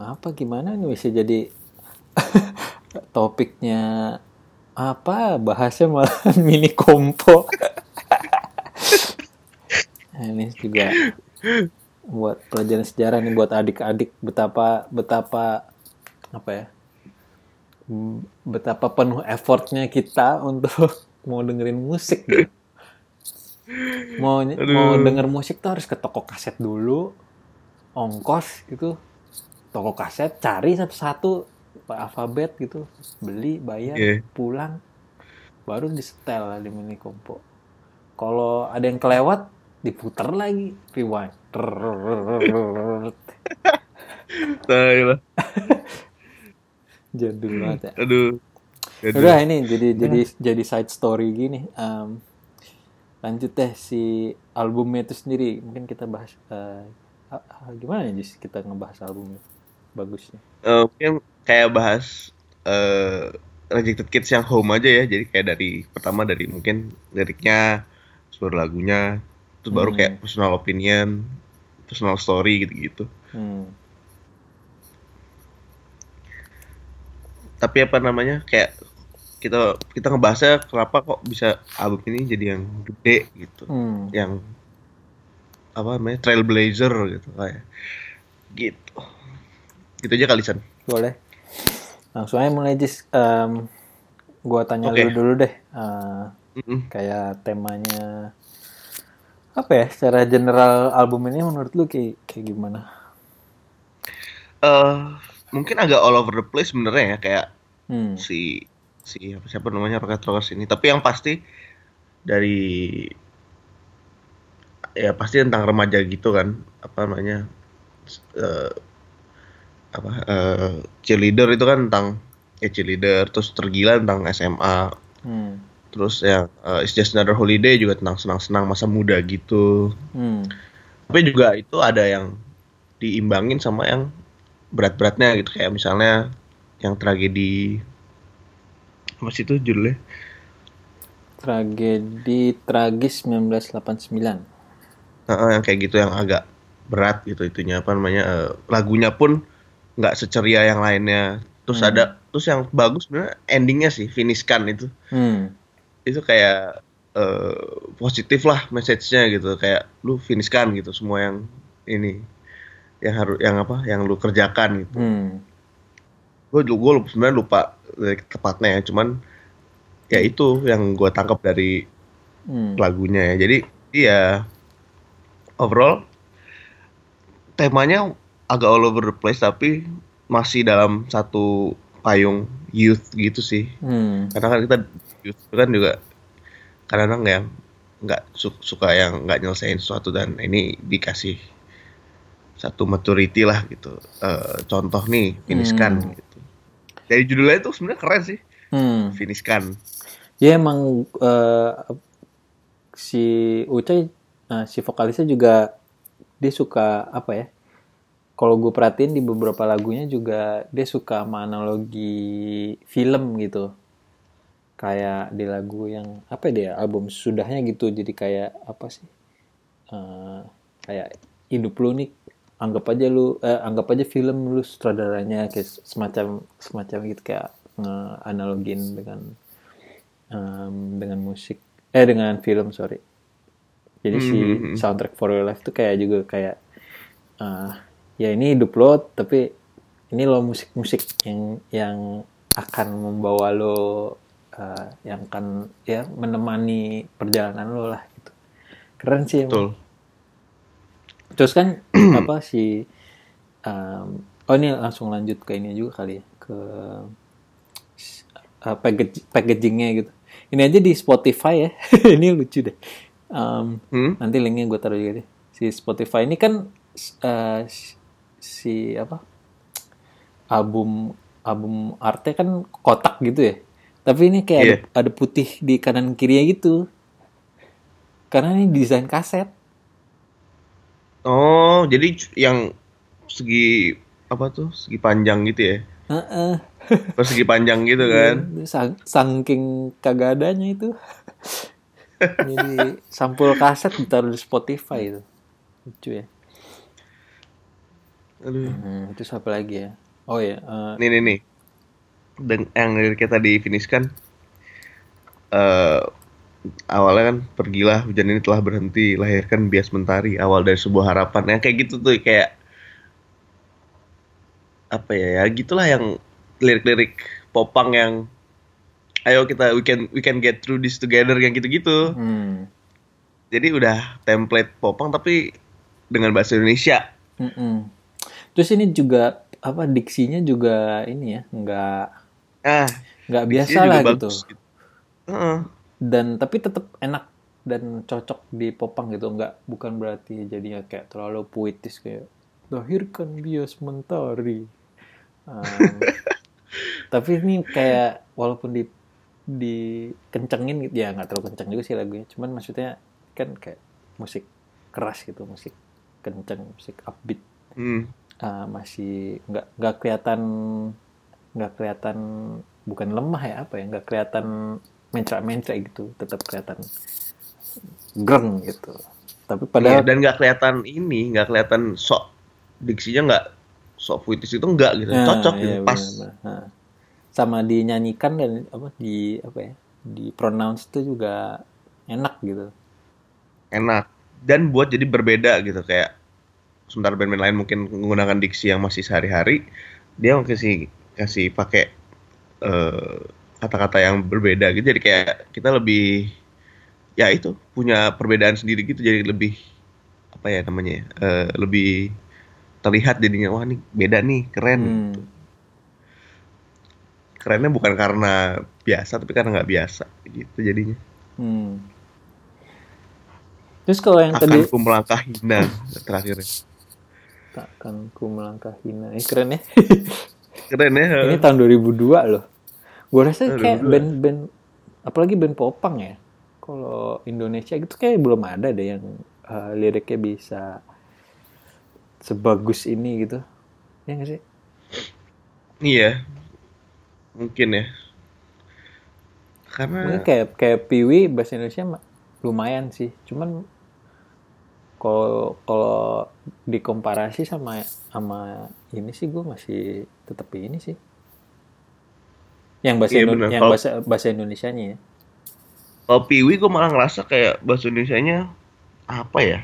apa gimana nih bisa jadi topiknya apa bahasnya malah mini kompo ini juga buat pelajaran sejarah nih buat adik-adik betapa betapa apa ya betapa penuh effortnya kita untuk mau dengerin musik gitu. mau mau denger musik tuh harus ke toko kaset dulu ongkos gitu toko kaset cari satu-satu alfabet gitu beli bayar Iya. pulang baru di setel di mini kompo kalau ada yang kelewat diputer lagi rewind. Jadul banget ya Aduh. Aduh. udah ini jadi jadi jadi side story gini Em, lanjut deh si albumnya itu sendiri mungkin kita bahas ah, gimana ya Jis kita ngebahas albumnya bagusnya Eh, mungkin kayak bahas eh Rejected Kids yang home aja ya. Jadi kayak dari pertama dari mungkin liriknya baru lagunya terus baru Hmm. kayak personal opinion personal story gitu-gitu Hmm. Tapi apa namanya kayak kita kita ngebahasnya kenapa kok bisa album ini jadi yang gede gitu Hmm. yang apa namanya trailblazer gitu kayak gitu gitu aja kali San Boleh. Langsung aja mulai Jis. Em, gua tanya Oke. lu dulu deh. Eh, Mm-mm. kayak temanya apa ya? Secara general album ini menurut lu kayak kayak gimana? eh mungkin agak all over the place sebenarnya ya kayak Hmm. si si apa siapa namanya Rocket Rockers ini tapi yang pasti dari ya pasti tentang remaja gitu kan apa namanya eh, apa eh, cheerleader itu kan tentang ya cheerleader terus tergila tentang SMA Hmm. terus yang eh, It's Just Another Holiday juga tentang senang-senang masa muda gitu Hmm. tapi juga itu ada yang diimbangin sama yang berat-beratnya gitu. Kayak misalnya yang tragedi apa sih itu judulnya? Tragedi tragis 1989. Heeh, yang kayak gitu yang agak berat gitu itunya. Apa namanya eh, lagunya pun nggak seceria yang lainnya. Terus Hmm. ada terus yang bagus sebenarnya endingnya sih finishkan itu. Hmm. itu kayak eh, positif lah message-nya gitu. Kayak lu finishkan gitu semua yang ini yang harus yang apa yang lu kerjakan gitu Hmm. gue gue sebenarnya lupa tepatnya ya cuman ya itu yang gue tangkap dari Hmm. lagunya ya jadi iya overall temanya agak all over the place tapi masih dalam satu payung youth gitu sih Hmm. karena kan kita youth kan juga kadang-kadang yang nggak su- suka yang nggak nyelesain sesuatu dan ini dikasih satu maturity lah gitu Eh, contoh nih finishkan Hmm. gitu dari judulnya itu sebenarnya keren sih Hmm. finishkan Ya emang eh, si Ucai, eh, si vokalisnya juga dia suka apa ya? Kalau gue perhatiin di beberapa lagunya juga dia suka sama analogi film gitu. Kayak di lagu yang apa ya dia album sudahnya gitu. Jadi kayak apa sih? Eh, kayak hidup lu nih anggap aja lu eh, anggap aja film lu sutradaranya kayak semacam semacam gitu kayak nge-analogin dengan em, dengan musik eh dengan film sorry jadi si Hmm. soundtrack for your life tuh kayak juga kayak eh, ya ini hidup lo tapi ini lo musik-musik yang yang akan membawa lo eh, yang akan ya menemani perjalanan lo lah gitu keren sih emang. Terus kan apa si em, oh ini langsung lanjut ke ini juga kali ya ke uh, package packagingnya gitu. Ini aja di Spotify ya ini lucu deh. Em, Hmm? nanti linknya gue taruh juga deh. Si Spotify ini kan uh, si apa album album artnya kan kotak gitu ya. Tapi ini kayak Iya. ada, ada putih di kanan kirinya gitu. Karena ini desain kaset Oh, jadi yang segi apa tuh? Segi panjang gitu ya? Heeh. Persegi panjang gitu kan? Iya, Sang, saking kagak adanya itu. Jadi sampul kaset ditaruh di Spotify itu. Lucu ya. Aduh. Hmm, terus apa lagi ya? Oh ya, eh, Nih nih nih. Dan yang liriknya tadi finish kan eh awalnya kan pergilah hujan ini telah berhenti lahirkan bias mentari awal dari sebuah harapan yang kayak gitu tuh kayak apa ya ya gitulah yang lirik-lirik popang yang ayo kita we can we can get through this together yang gitu-gitu hmm, jadi udah template popang tapi dengan bahasa Indonesia mm-mm. Terus ini juga apa diksinya juga ini ya, nggak ah nggak biasa lah gitu. bagus gitu. Heeh. Dan tapi tetap enak dan cocok di popang gitu, nggak bukan berarti jadinya kayak terlalu puitis kayak lahirkan bias mentari. Um, tapi ini kayak walaupun di dikencengin gitu ya nggak terlalu kenceng juga sih lagunya cuman maksudnya kan kayak musik keras gitu musik kenceng musik upbeat Hmm. Ah, masih nggak nggak kelihatan nggak kelihatan bukan lemah ya apa ya nggak kelihatan mencra-mencra gitu tetap kelihatan greng gitu. Tapi Iya, padahal dan nggak kelihatan ini, nggak kelihatan sok diksinya nggak sok puitis itu enggak gitu. Nah, Cocok iya, gitu, pas. benar-benar. Nah. Sama dinyanyikan dan apa di apa ya? Di pronounce itu juga enak gitu. Enak. Dan buat jadi berbeda gitu kayak sementara band-band lain mungkin menggunakan diksi yang masih sehari-hari, dia kasih kasih pakai eh, kata-kata yang berbeda gitu. Jadi kayak kita lebih ya itu punya perbedaan sendiri gitu jadi lebih apa ya namanya ya, eh, lebih terlihat jadinya wah nih beda nih keren Hmm. kerennya bukan karena biasa tapi karena nggak biasa gitu jadinya Hmm. Terus kalau yang tadi akan ku melangkah hina terakhirnya takkan ku melangkah hina. Eh, keren ya. keren ya Ini tahun 2002 loh. Gue rasa kayak 2002. band-band apalagi band popang ya. Kalau Indonesia gitu kayak belum ada deh yang uh, liriknya bisa sebagus ini gitu. Ya nggak sih? iya mungkin ya karena Mungkin kayak kayak Piwi bahasa Indonesia ma- lumayan sih. Cuman kalau kalau dikomparasi sama sama ini sih gue masih tetap ini sih. Yang bahasa Iya, Indo- yang Kalau- bahasa bahasa Indonesianya ya. kalau Piwi gue malah ngerasa kayak bahasa Indonesianya apa ya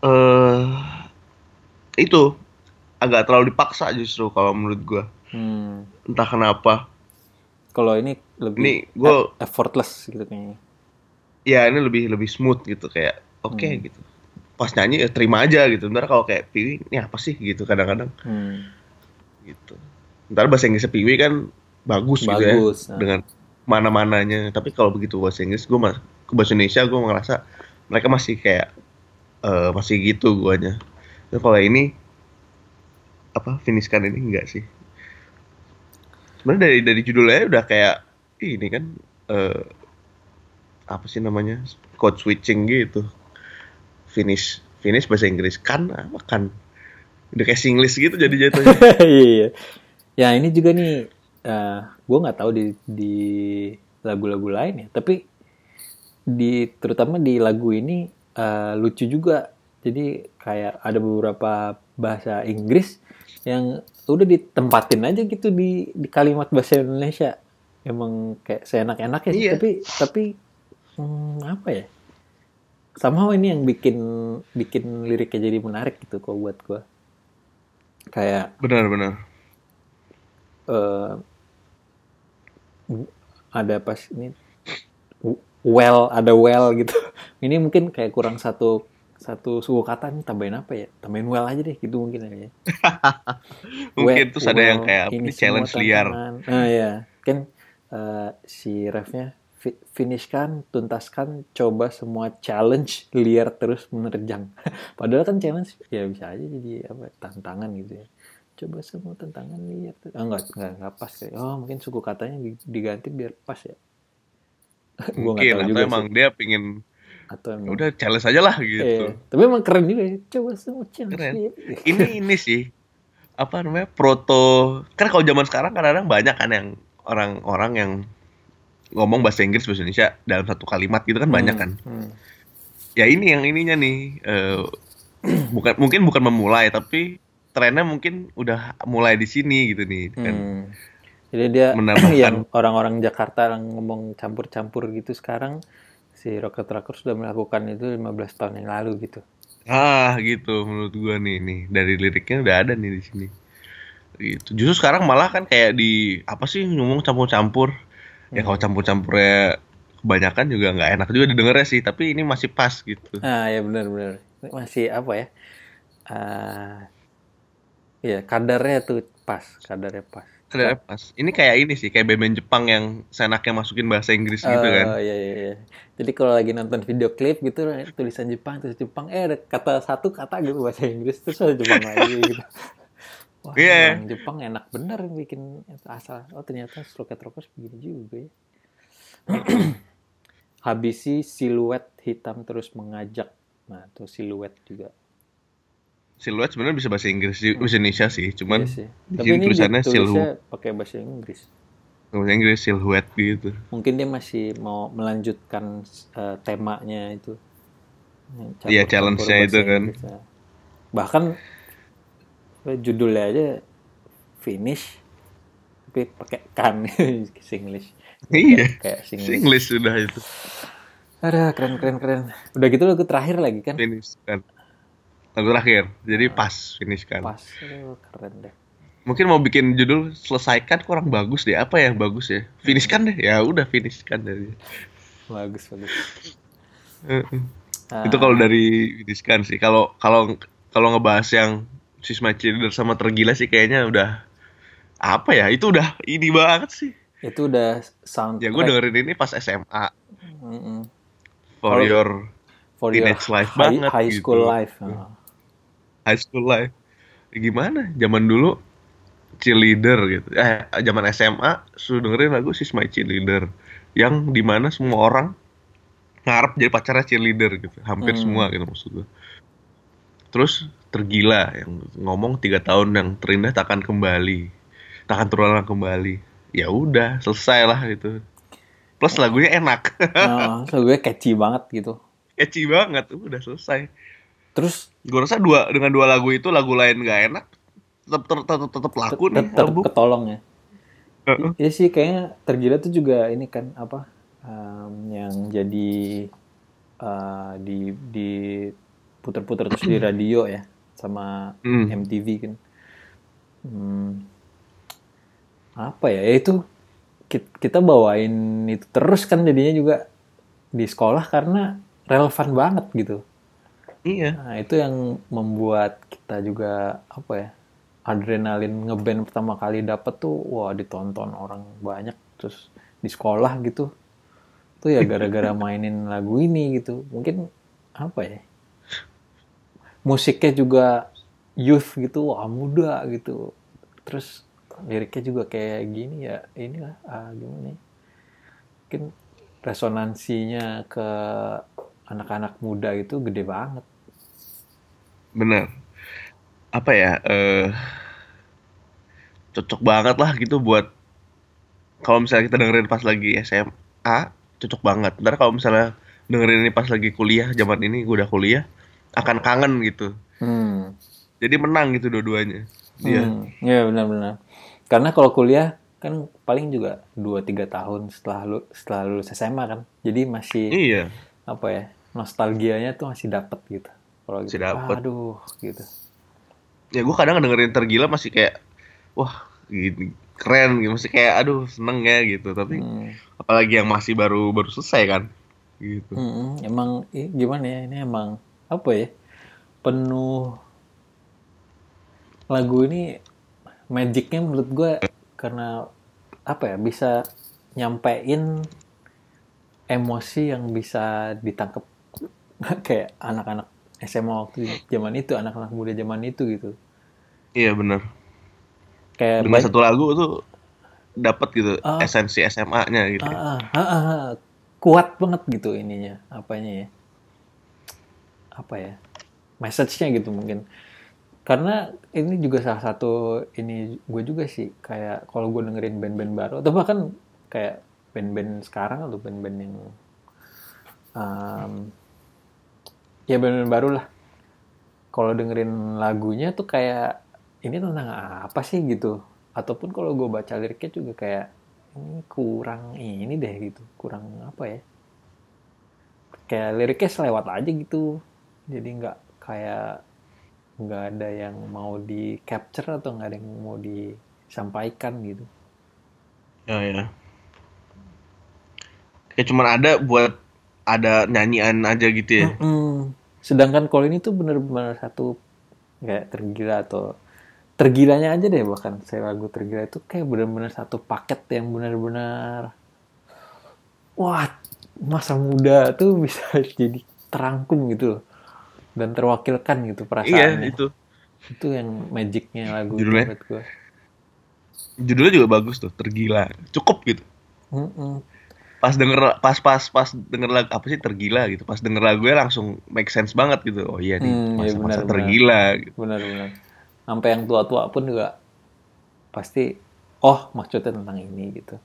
eh itu agak terlalu dipaksa justru kalau menurut gue Hmm. entah kenapa Kalau ini lebih Ini gua- e- effortless gitu kayaknya. ya ini lebih lebih smooth gitu kayak oke Hmm. gitu pas nyanyi ya terima aja gitu ntar kalau kayak Piwi ini apa sih gitu kadang-kadang Hmm. gitu ntar bahasa Inggrisnya Piwi kan bagus, gitu ya Bagus. Nah. dengan mana-mananya tapi kalau begitu bahasa Inggris gue mas ke bahasa Indonesia gue ngerasa mereka masih kayak eh, masih gitu guanya tapi kalau ini apa finishkan ini enggak sih sebenarnya dari dari judulnya udah kayak ini kan eh, apa sih namanya code switching gitu finish finish bahasa Inggris kan apa kan udah kayak Singlish gitu jadi jatuhnya Iya. Ya ini juga nih, eh gue nggak tahu di di lagu-lagu lain ya, tapi di terutama di lagu ini eh, lucu juga. Jadi kayak ada beberapa bahasa Inggris yang udah ditempatin aja gitu di di kalimat bahasa Indonesia. Emang kayak seenak-enaknya sih, Iya. tapi tapi hmm, apa ya? Somehow ini yang bikin bikin liriknya jadi menarik gitu kok buat gue. Kayak benar-benar eh, ada pas ini well ada well gitu. Ini mungkin kayak kurang satu satu suku kata nih tambahin apa ya? Tambahin well aja deh gitu mungkin aja mungkin Well- terus ada yang well, kayak ini challenge liar. tantangan. ah ya kan eh, si refnya fi- finishkan tuntaskan coba semua challenge liar terus menerjang. Padahal kan challenge ya bisa aja jadi apa tantangan gitu ya coba semua tantangan ter- ah, enggak enggak enggak pas kayak oh mungkin suku katanya di- diganti biar pas ya Gua nggak mungkin tahu atau juga emang sih. dia pingin atau "Ya emang udah challenge aja lah gitu Iya. tapi emang keren juga ya coba semua challenge Keren. ini ini sih apa namanya proto kan kalau zaman sekarang kadang-kadang banyak kan yang orang-orang yang ngomong bahasa Inggris bahasa Indonesia dalam satu kalimat gitu kan banyak kan Hmm. ya ini yang ininya nih eh, bukan mungkin bukan memulai tapi trennya mungkin udah mulai di sini gitu nih kan. Hmm. Jadi dia Menambahkan- yang orang-orang Jakarta yang ngomong campur-campur gitu sekarang si Rocket Rocker sudah melakukan itu 15 tahun yang lalu gitu. ah gitu menurut gua nih nih. Dari liriknya udah ada nih di sini. Gitu. Justru sekarang malah kan kayak di apa sih ngomong campur-campur. Ya kalau campur-campurnya kebanyakan juga nggak enak juga didengarnya sih tapi ini masih pas gitu. Ah ya benar-benar. Masih apa ya? Ah ya kadarnya tuh pas, kadarnya pas. Ada pas ini kayak ini sih kayak band-band Jepang yang senaknya masukin bahasa Inggris gitu Oh kan iya iya iya. Jadi kalau lagi nonton video klip gitu tulisan Jepang terus Jepang eh ada kata satu kata gitu bahasa Inggris terus ada Jepang lagi gitu. Wah, Iya. orang Jepang enak bener bikin asal. Oh ternyata Rocket Rockers begini juga ya. Habisi siluet hitam terus mengajak. Nah, tuh siluet juga. Siluet sebenarnya bisa bahasa Inggris sih, bahasa Indonesia sih cuman Iya sih. di Tapi sini ini tulisannya siluet pakai bahasa Inggris. bahasa Inggris silhouette gitu mungkin dia masih mau melanjutkan uh, temanya itu iya challenge-nya itu kan Inggris. bahkan judulnya aja finish tapi pakai kan Singlish iya kayak Singlish. Singlish sudah itu ada keren keren keren udah gitu lagu terakhir lagi kan finish kan lagu terakhir. Jadi pas finish kan. Pas. Aduh, keren deh. Mungkin mau bikin judul selesaikan kurang bagus deh. Apa yang bagus ya? Finish kan deh. Ya udah finish kan dari. Bagus bagus. Itu kalau dari finish kan sih. Kalau kalau kalau ngebahas yang Sisma Cheerleader sama tergila sih kayaknya udah apa ya? Itu udah ini banget sih. Itu udah sound ya gue dengerin ini pas SMA mm -mm. for Kalau- your for Teenage your life high, banget high school gitu. life ah. High school life. Ya gimana? Zaman dulu cheerleader gitu. Eh zaman SMA sudah dengerin lagu Sisma Cheerleader yang di mana semua orang ngarep jadi pacarnya cheerleader gitu. Hampir Hmm. semua gitu maksud gue terus tergila yang ngomong tiga tahun yang terindah takkan kembali takkan terulang kembali. Ya udah selesai lah gitu. Plus lagunya enak. Nah, lagunya catchy banget gitu. Catchy banget udah selesai. Terus gue rasa dua dengan dua lagu itu lagu lain gak enak tetap tetap tetap, tetap laku nih tetap ketolong ya Heeh. Iya sih kayaknya tergila tuh juga ini kan apa yang jadi eh, di di puter-puter terus di radio ya sama Hmm. MTV kan. Hmm, apa ya? Ya itu ki- kita bawain itu terus kan jadinya juga di sekolah karena relevan banget gitu. Iya. Nah, itu yang membuat kita juga apa ya? Adrenalin ngeband pertama kali dapet tuh wah ditonton orang banyak terus di sekolah gitu. Tuh ya gara-gara mainin lagu ini gitu. Mungkin apa ya? Musiknya juga youth gitu, wah muda gitu. Terus liriknya juga kayak gini ya, inilah ah, gimana ya? Mungkin resonansinya ke anak-anak muda itu gede banget. Bener. Apa ya? eh cocok banget lah gitu buat kalau misalnya kita dengerin pas lagi SMA, cocok banget. Ntar kalau misalnya dengerin ini pas lagi kuliah, zaman ini gue udah kuliah, akan kangen gitu. Hmm. Jadi menang gitu dua-duanya. Iya. Hmm, Iya benar-benar. Karena kalau kuliah kan paling juga 2-3 tahun setelah lu setelah lulus SMA kan. Jadi masih Iya. apa ya? Nostalgianya tuh masih dapet gitu. Kalau gitu. Dapet. Aduh, gitu. Ya gue kadang dengerin tergila masih kayak wah gini keren gitu masih kayak aduh seneng ya gitu tapi Hmm. apalagi yang masih baru baru selesai kan gitu Hmm, emang gimana ya? Ini emang apa ya? Penuh lagu ini magicnya menurut gue karena apa ya bisa nyampein emosi yang bisa ditangkap kayak anak-anak SMA waktu zaman itu anak-anak muda zaman itu gitu. Iya bener kayak dengan satu lagu tuh dapat gitu Ah. esensi SMA-nya gitu. Ah, ah, ah, ah. kuat banget gitu ininya apanya ya? Apa ya? Message-nya gitu mungkin. Karena ini juga salah satu ini gue juga sih kayak kalau gue dengerin band-band baru atau bahkan kayak band-band sekarang atau band-band yang um, ya band-band baru lah. Kalau dengerin lagunya tuh kayak ini tentang apa sih? gitu. Ataupun kalau gue baca liriknya juga kayak ini kurang ini deh gitu. Kurang apa ya? Kayak liriknya selewat aja gitu. Jadi nggak kayak nggak ada yang mau di capture atau nggak ada yang mau disampaikan gitu. Ya ya. Kayak cuman ada buat ada nyanyian aja gitu ya? Mm-mm. Sedangkan kalau ini tuh bener-bener satu kayak tergila atau tergilanya aja deh bahkan. Saya lagu tergila itu kayak bener-bener satu paket yang bener-bener wah masa muda tuh bisa jadi terangkum gitu loh. Dan terwakilkan gitu iya perasaannya itu. Itu yang magicnya lagu Judulnya? menurut gue judulnya juga bagus tuh tergila. Cukup gitu. Mm-mm. Pas denger pas pas pas denger lagu apa sih tergila gitu pas denger lagunya langsung make sense banget gitu oh iya nih Hmm, masa-masa benar, benar. tergila gitu. benar-benar sampai yang tua-tua pun juga pasti oh maksudnya tentang ini gitu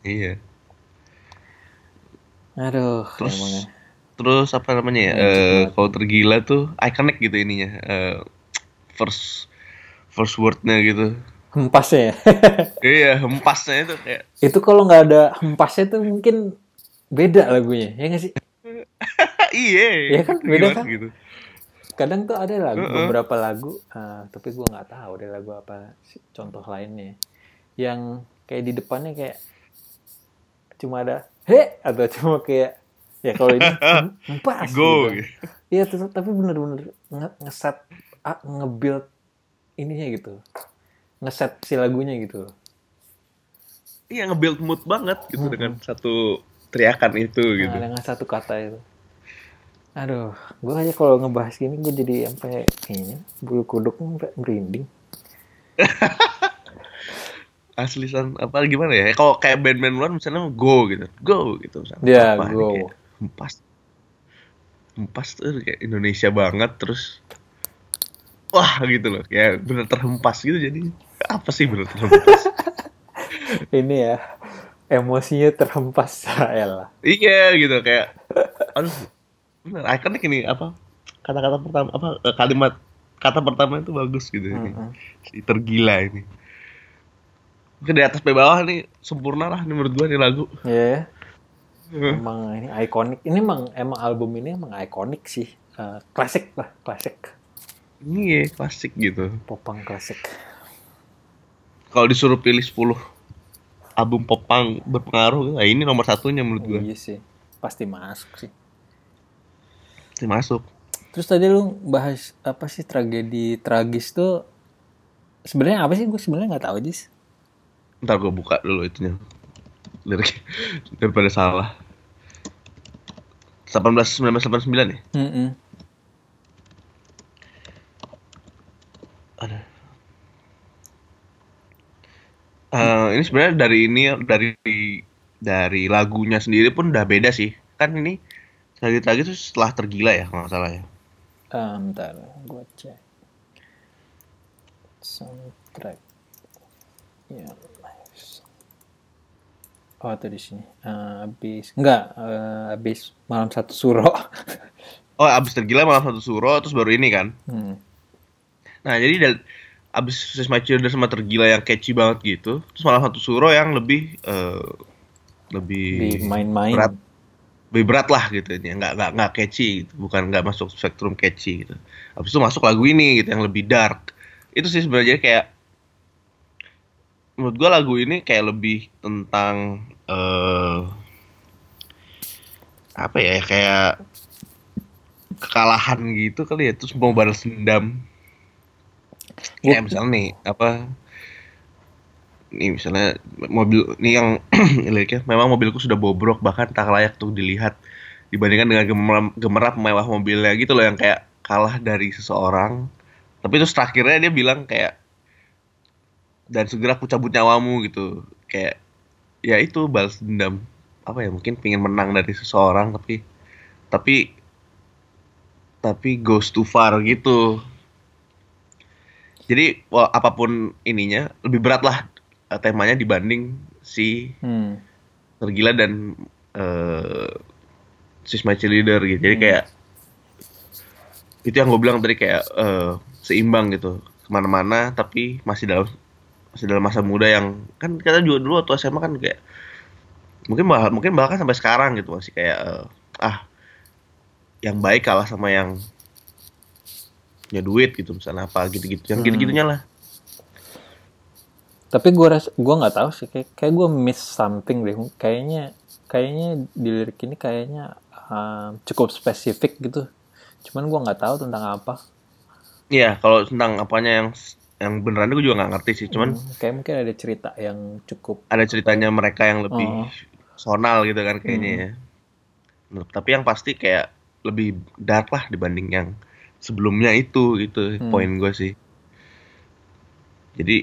Iya. Aduh, Terus emangnya. terus apa namanya ya? Eh, banget. kalau tergila tuh iconic gitu ininya. Eh, first first wordnya gitu. Hempasnya ya. Iya, hempasnya itu kayak itu kalau nggak ada hempasnya tuh mungkin beda lagunya, ya nggak sih? iya. Iya kan, beda kan? Gitu. Kadang tuh ada lagu, Heeh. beberapa lagu, ah, tapi gua nggak tahu deh lagu apa contoh lainnya. Yang kayak di depannya kayak cuma ada he atau cuma kayak ya kalau ini hem- hempas Go. gitu. Iya, tuh, tapi bener-bener nge- ngeset, ah, nge-build ininya gitu. Ngeset si lagunya gitu. Iya, nge-build mood banget gitu Mm-mm. dengan satu teriakan itu gitu. Nah, dengan satu kata itu. Aduh, gue aja kalau ngebahas gini gue jadi sampai kayaknya bulu kuduk sampai merinding. Asli san apa gimana ya? Kalau kayak band-band luar misalnya go gitu. Go gitu misalnya. Ya, Apa, go. kayak Hempas. Hempas tuh kayak Indonesia banget terus wah gitu loh. Kayak bener terhempas gitu jadi apa sih bener terhempas? Ini ya emosinya terhempas lah. iya gitu kayak aduh bener ikonik ini apa kata-kata pertama apa eh, kalimat kata pertama itu bagus gitu ini. Mm-mm. Si tergila ini. Di atas sampai bawah nih sempurna lah nih menurut gua nih lagu. Ya, emang ini ikonik. Ini emang emang album ini emang ikonik sih. Eh, klasik lah, klasik. Ini ya klasik gitu. Popang klasik. Kalau disuruh pilih 10 album popang berpengaruh, nah ini nomor satunya menurut gua. Iya sih, pasti masuk sih. Pasti masuk. Terus tadi lu bahas apa sih tragedi tragis tuh sebenarnya apa sih? Gue sebenarnya nggak tahu Jis. Ntar gua buka dulu itunya. Lirik daripada salah. 18 1989 ya? Mm-mm. Ada. Eh, ini sebenarnya dari ini dari dari lagunya sendiri pun udah beda sih. Kan ini lagi-lagi tuh setelah tergila ya kalau nggak salah ya. Ah, bentar, gue cek. Soundtrack. Ya. Oh, tuh di sini. Ah, habis enggak, eh, habis malam satu suro. Oh, abis tergila malam satu suro terus baru ini kan. Hmm. Nah, jadi dari abis Sis My Children sama tergila yang catchy banget gitu, terus malah satu suro yang lebih eh, lebih main-main. berat, lebih berat lah gitu ya, nggak nggak nggak catchy gitu, bukan nggak masuk spektrum catchy gitu. Abis itu masuk lagu ini gitu yang lebih dark. Itu sih sebenarnya kayak menurut gua lagu ini kayak lebih tentang eh apa ya kayak kekalahan gitu kali ya terus mau balas dendam kayak misalnya nih apa nih misalnya mobil nih yang liriknya memang mobilku sudah bobrok bahkan tak layak tuh dilihat dibandingkan dengan gemerap, gemerap mewah mobilnya gitu loh yang kayak kalah dari seseorang. Tapi terus terakhirnya dia bilang kayak dan segera aku cabut nyawamu gitu. Kayak ya itu balas dendam. Apa ya mungkin pengen menang dari seseorang tapi tapi tapi goes too far gitu jadi wah, apa pun ininya lebih berat lah eh, temanya dibanding si Hmm. tergila dan eh Sis My Cheerleader gitu. Jadi Hmm. kayak itu yang gue bilang tadi kayak eh, seimbang gitu ke mana-mana tapi masih dalam masih dalam masa muda yang kan kita juga dulu waktu SMA kan kayak mungkin bah- mungkin bahkan sampai sekarang gitu masih kayak eh, ah yang baik kalah sama yang punya duit gitu misalnya apa gitu-gitu yang Hmm. gitu-gitunya lah Tapi gue ras, gue nggak tahu sih, kayak, kayak gue miss something deh. Kayaknya, kayaknya di lirik ini kayaknya um, cukup spesifik gitu. Cuman gue nggak tahu tentang apa. Iya, kalau tentang apanya yang yang beneran gue juga nggak ngerti sih. Cuman Hmm, kayak mungkin ada cerita yang cukup. ada ceritanya mereka yang lebih Oh. personal gitu kan kayaknya Hmm. ya. Tapi yang pasti kayak lebih dark lah dibanding yang sebelumnya itu gitu Hmm. poin gue sih. Jadi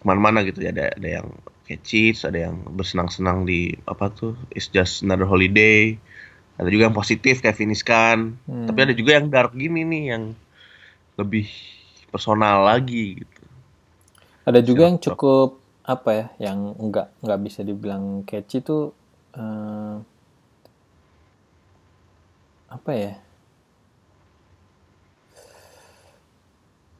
ke mana-mana gitu ya ada ada yang catchy, terus ada yang bersenang-senang di apa tuh it's just another holiday. Ada juga yang positif kayak Finish kan. Hmm. Tapi ada juga yang dark gini nih yang lebih personal lagi gitu. Ada juga yang Siap, siap. cukup apa ya yang nggak nggak bisa dibilang catchy tuh eh, apa ya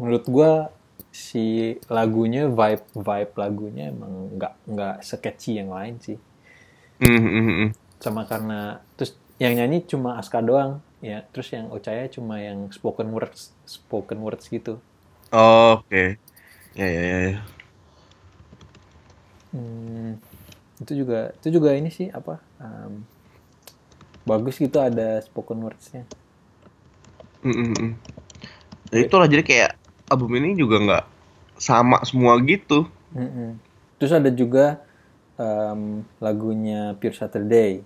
menurut gue si lagunya vibe vibe lagunya emang nggak nggak sketchy yang lain sih Hmm, hmm, hmm. sama karena terus yang nyanyi cuma Aska doang ya terus yang Ocaya cuma yang spoken words spoken words gitu Oh, oke ya ya ya ya. Hmm, itu juga itu juga ini sih apa um, bagus gitu ada spoken wordsnya Hmm, hmm, hmm. Nah, itulah jadi kayak album ini juga nggak sama semua gitu. Mm-mm. terus ada juga um, lagunya Pure Saturday.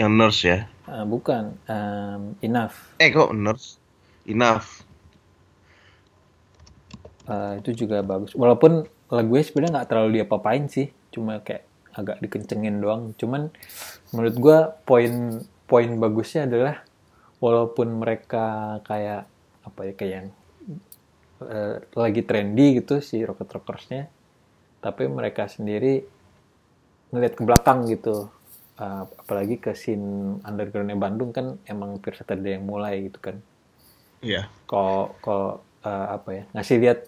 Yang nurse ya? Ah, bukan um, Enough. Eh kok nurse? Enough. Ah, itu juga bagus. Walaupun lagunya sebenarnya nggak terlalu dia papain sih cuma kayak agak dikencengin doang. Cuman menurut gua poin poin bagusnya adalah walaupun mereka kayak apa ya kayak yang eh, lagi trendy gitu si rocket rockersnya. Tapi mereka sendiri ngeliat ke belakang gitu. Ah, apalagi ke scene undergroundnya Bandung kan emang Pure Saturday yang mulai gitu kan. Iya. Kalau kalau eh, apa ya ngasih lihat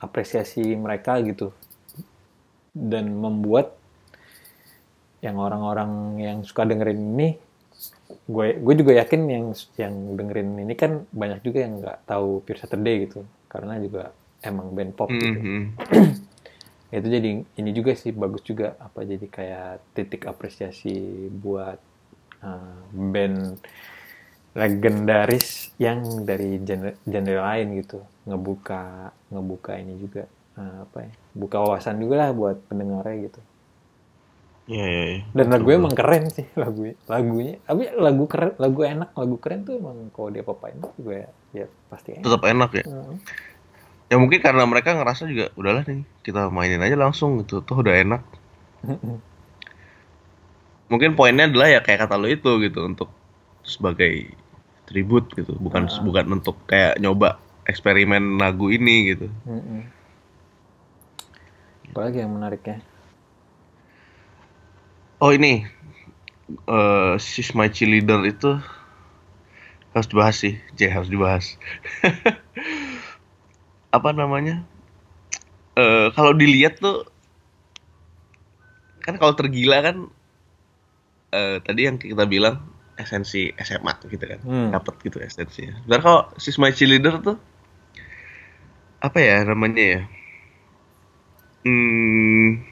apresiasi mereka gitu. Dan membuat yang orang-orang yang suka dengerin ini gue gue juga yakin yang yang dengerin ini kan banyak juga yang nggak tahu Pure Saturday gitu karena juga emang band pop gitu. Hmm. itu jadi ini juga sih bagus juga. Apa jadi kayak titik apresiasi buat uh, band legendaris yang dari genre, genre lain gitu. Ngebuka ngebuka ini juga uh, apa ya buka wawasan juga lah buat pendengarnya gitu Iya, iya, iya. dan betul. emang keren sih lagunya lagunya tapi lagu keren lagu enak lagu keren tuh emang kalau dia papain juga ya, ya pasti enak tetap enak ya Heeh. ya mungkin karena mereka ngerasa juga udahlah nih kita mainin aja langsung gitu tuh udah enak mungkin poinnya adalah ya kayak kata lo itu gitu untuk sebagai tribut gitu bukan Ah. bukan untuk kayak nyoba eksperimen lagu ini gitu Mm-mm. apalagi yang menariknya oh ini eh She's My Cheerleader itu harus dibahas sih J harus dibahas apa namanya eh kalau dilihat tuh kan kalau tergila kan eh tadi yang kita bilang esensi SMA gitu kan Hmm. dapat gitu esensinya. Sebenarnya kalau She's My Cheerleader tuh apa ya namanya ya? Hmm,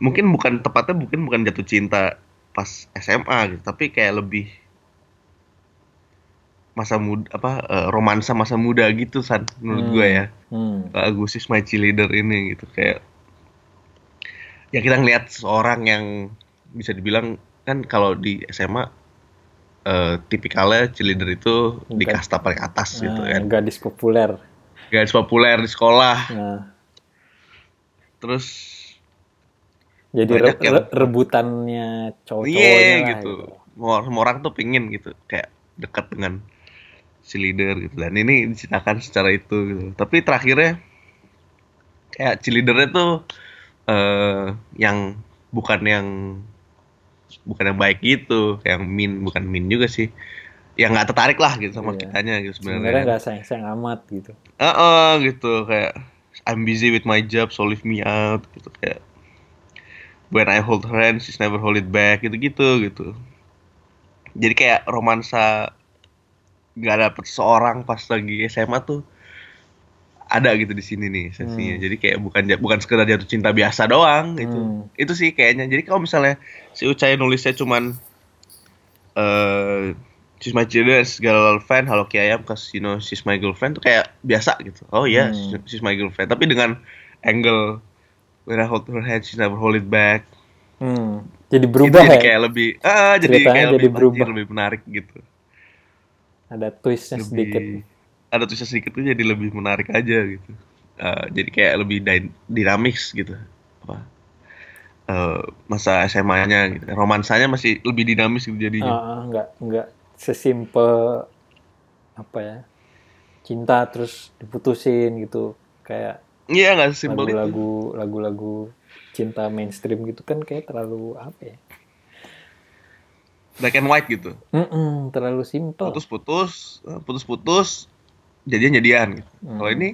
mungkin bukan tepatnya mungkin bukan jatuh cinta pas SMA gitu, tapi kayak lebih masa muda apa eh, romansa masa muda gitu san menurut gue ya Hmm. lagu She's My Cheerleader ini gitu kayak ya kita ngelihat seorang yang bisa dibilang kan kalau di SMA eh, tipikalnya cheerleader itu di Bukan. kasta paling atas gitu Nah, kan gadis populer. gadis populer di sekolah Nah, terus jadi re- yang- re- rebutannya iya cowok-cowoknya lah gitu. semua, semua orang tuh pengen gitu kayak dekat dengan si leader gitu. Dan ini diceritakan secara itu gitu. Tapi terakhirnya kayak si leadernya tuh eh yang bukan yang bukan yang baik gitu. Yang min bukan min juga sih. Yang nggak tertarik lah gitu sama Iya. kitanya gitu Sebenarnya. Sebenarnya nggak sayang-sayang amat gitu. Heeh, gitu. Kayak I'm busy with my job so leave me out gitu. Kayak when I hold her hand she's never hold it back gitu gitu jadi kayak romansa nggak dapet seorang pas lagi SMA tuh ada gitu di sini nih esensinya Hmm. jadi kayak bukan bukan sekedar jatuh cinta biasa doang gitu Hmm. itu sih kayaknya jadi kalau misalnya si Ucai nulisnya cuman eh she's my cheerleader, girl fan, halo Ki Ayam, cause you know she's my girlfriend tuh kayak biasa gitu. Oh iya, Hmm. she's my girlfriend. Tapi dengan angle when I hold her hand she never hold it back Hmm. Jadi berubah jadi ya. kayak lebih ah jadi Ceritanya kayak jadi lebih berubah. lebih menarik gitu Ada twistnya lebih sedikit. ada tulisnya sedikit tuh jadi lebih menarik aja gitu Eh, jadi kayak lebih dinamis gitu apa eh, masa SMA-nya gitu romansanya masih lebih dinamis gitu jadinya Ah, nggak nggak sesimpel apa ya cinta terus diputusin gitu kayak iya nggak simpel itu. Lagu-lagu lagu-lagu cinta mainstream gitu kan kayak terlalu apa ya? Black and white gitu. Mm-mm, terlalu simpel. Putus-putus eh, putus-putus jadian jadian gitu. Hmm. kalau ini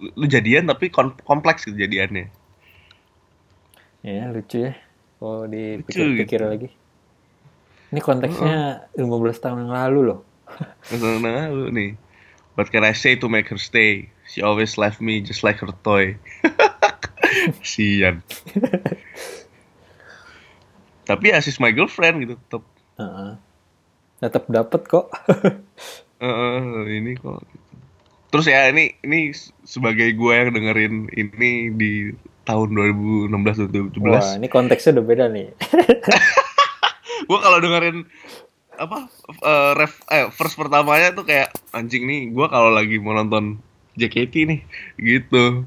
lu, jadian tapi kompleks gitu jadiannya. Ya lucu ya. Kalau Lucu dipikir-pikir gitu. lagi. Ini konteksnya 15 tahun yang lalu loh. Nah lu nih. What can I say to make her stay she always left me just like her toy. Sian tapi ya she's my girlfriend gitu tetap Heeh. tetap dapat kok. Eh, ini kok gitu. terus ya ini ini sebagai gue yang dengerin ini di tahun 2016 2017 wah ini konteksnya udah beda nih. Gue kalau dengerin apa eh, ref eh, first pertamanya tuh kayak anjing nih gue kalau lagi mau nonton JKT nih gitu.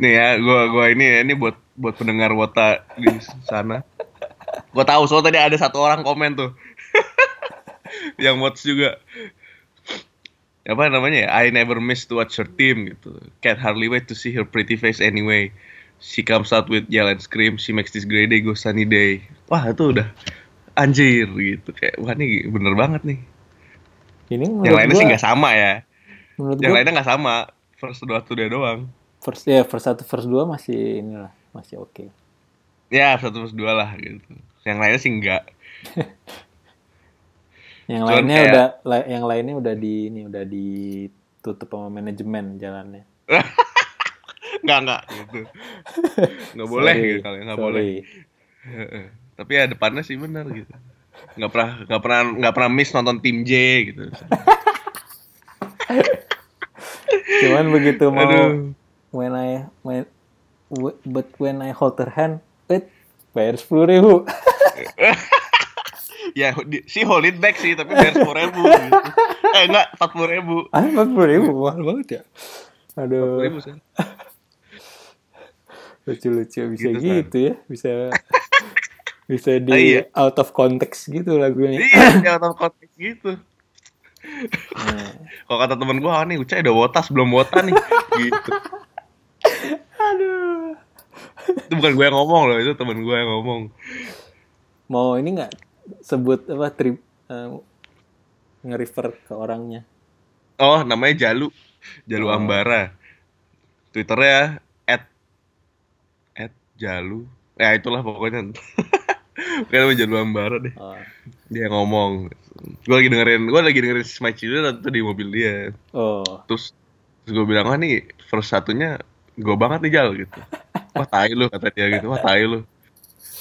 Nih ya gue gua ini ya ini buat buat pendengar wota di sana. Gue tahu soalnya tadi ada satu orang komen tuh. Yang watch juga. Apa namanya ya? I never miss to watch her team gitu. Can't hardly wait to see her pretty face anyway. She comes out with yell and scream she makes this gray day go sunny day. Wah itu udah anjir gitu. Kayak wah ini bener banget nih. Ini yang lainnya sih gua- nggak sama ya menurut yang gua lainnya nggak sama. First dua tuh dia doang. First ya first satu first dua masih inilah masih oke. Ya satu plus dua lah gitu. Yang lainnya sih enggak yang Cuman lainnya kayak- udah la- yang lainnya udah di ini udah ditutup sama manajemen jalannya. Nggak nggak gitu. Nggak boleh Sorry, gitu kalian nggak boleh. Tapi ya depannya sih benar gitu. Nggak pernah nggak pernah nggak pernah miss nonton tim J gitu cuman begitu mau aduh. when I when but when I hold her hand it bayar sepuluh ribu. Ya di- si hold it back sih tapi bayar sepuluh ribu gitu. eh enggak empat puluh ribu. Ah empat puluh ribu? Mahal banget ya? Aduh. Ribu sih lucu-lucu bisa Gitu, gitu, ya bisa bisa di Ah, iya. out of context gitu lagunya. Iya yang tahu konteks gitu Nah, kalau kata temen gue ah nih Ucai udah wotas belum wota nih. Gitu. Aduh. Itu bukan gue yang ngomong loh itu temen gue yang ngomong. Mau ini nggak sebut apa trip eh, nge-refer ke orangnya? Oh namanya Jalu. Jalu Oh. Ambara. Twitternya at at Jalu. Ya itulah pokoknya. Kayaknya Jalu Ambara deh. Oh, dia ngomong gue lagi dengerin gue lagi dengerin My Children tuh di mobil dia. Oh. Terus terus gue bilang ah nih first satunya gue banget nih Jal gitu. Wah tai lu kata dia gitu. Wah tai lu.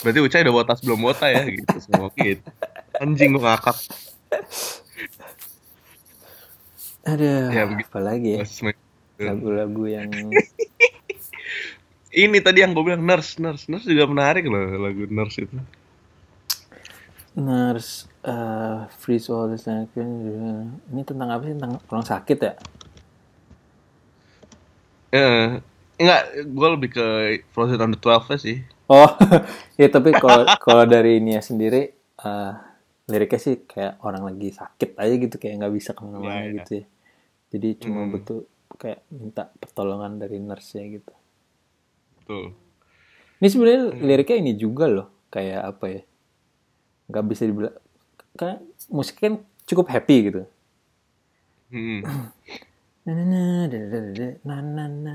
Berarti Ucai udah botas belum wota ya gitu. Semua gitu. Anjing gue ngakak. Aduh Ya, begitu. apalagi ya? Lagu-lagu yang ini tadi yang gue bilang nurse nurse. Nurse juga menarik loh lagu nurse itu. Nurse uh, the second ini tentang apa sih? Tentang orang sakit ya? Eh enggak gue lebih ke Frozen on the 12 sih. Oh ya tapi kalau kalau dari Nia sendiri eh, liriknya sih kayak orang lagi sakit aja gitu kayak nggak bisa ke mana-mana Ya, ya. gitu ya. Jadi cuma Hmm. betul kayak minta pertolongan dari nurse nya gitu. Tuh ini sebenarnya Hmm. liriknya ini juga loh kayak apa ya? Nggak bisa dibilang kayak musik kan cukup happy gitu. Hmm. na na na da, da, da, da, na na na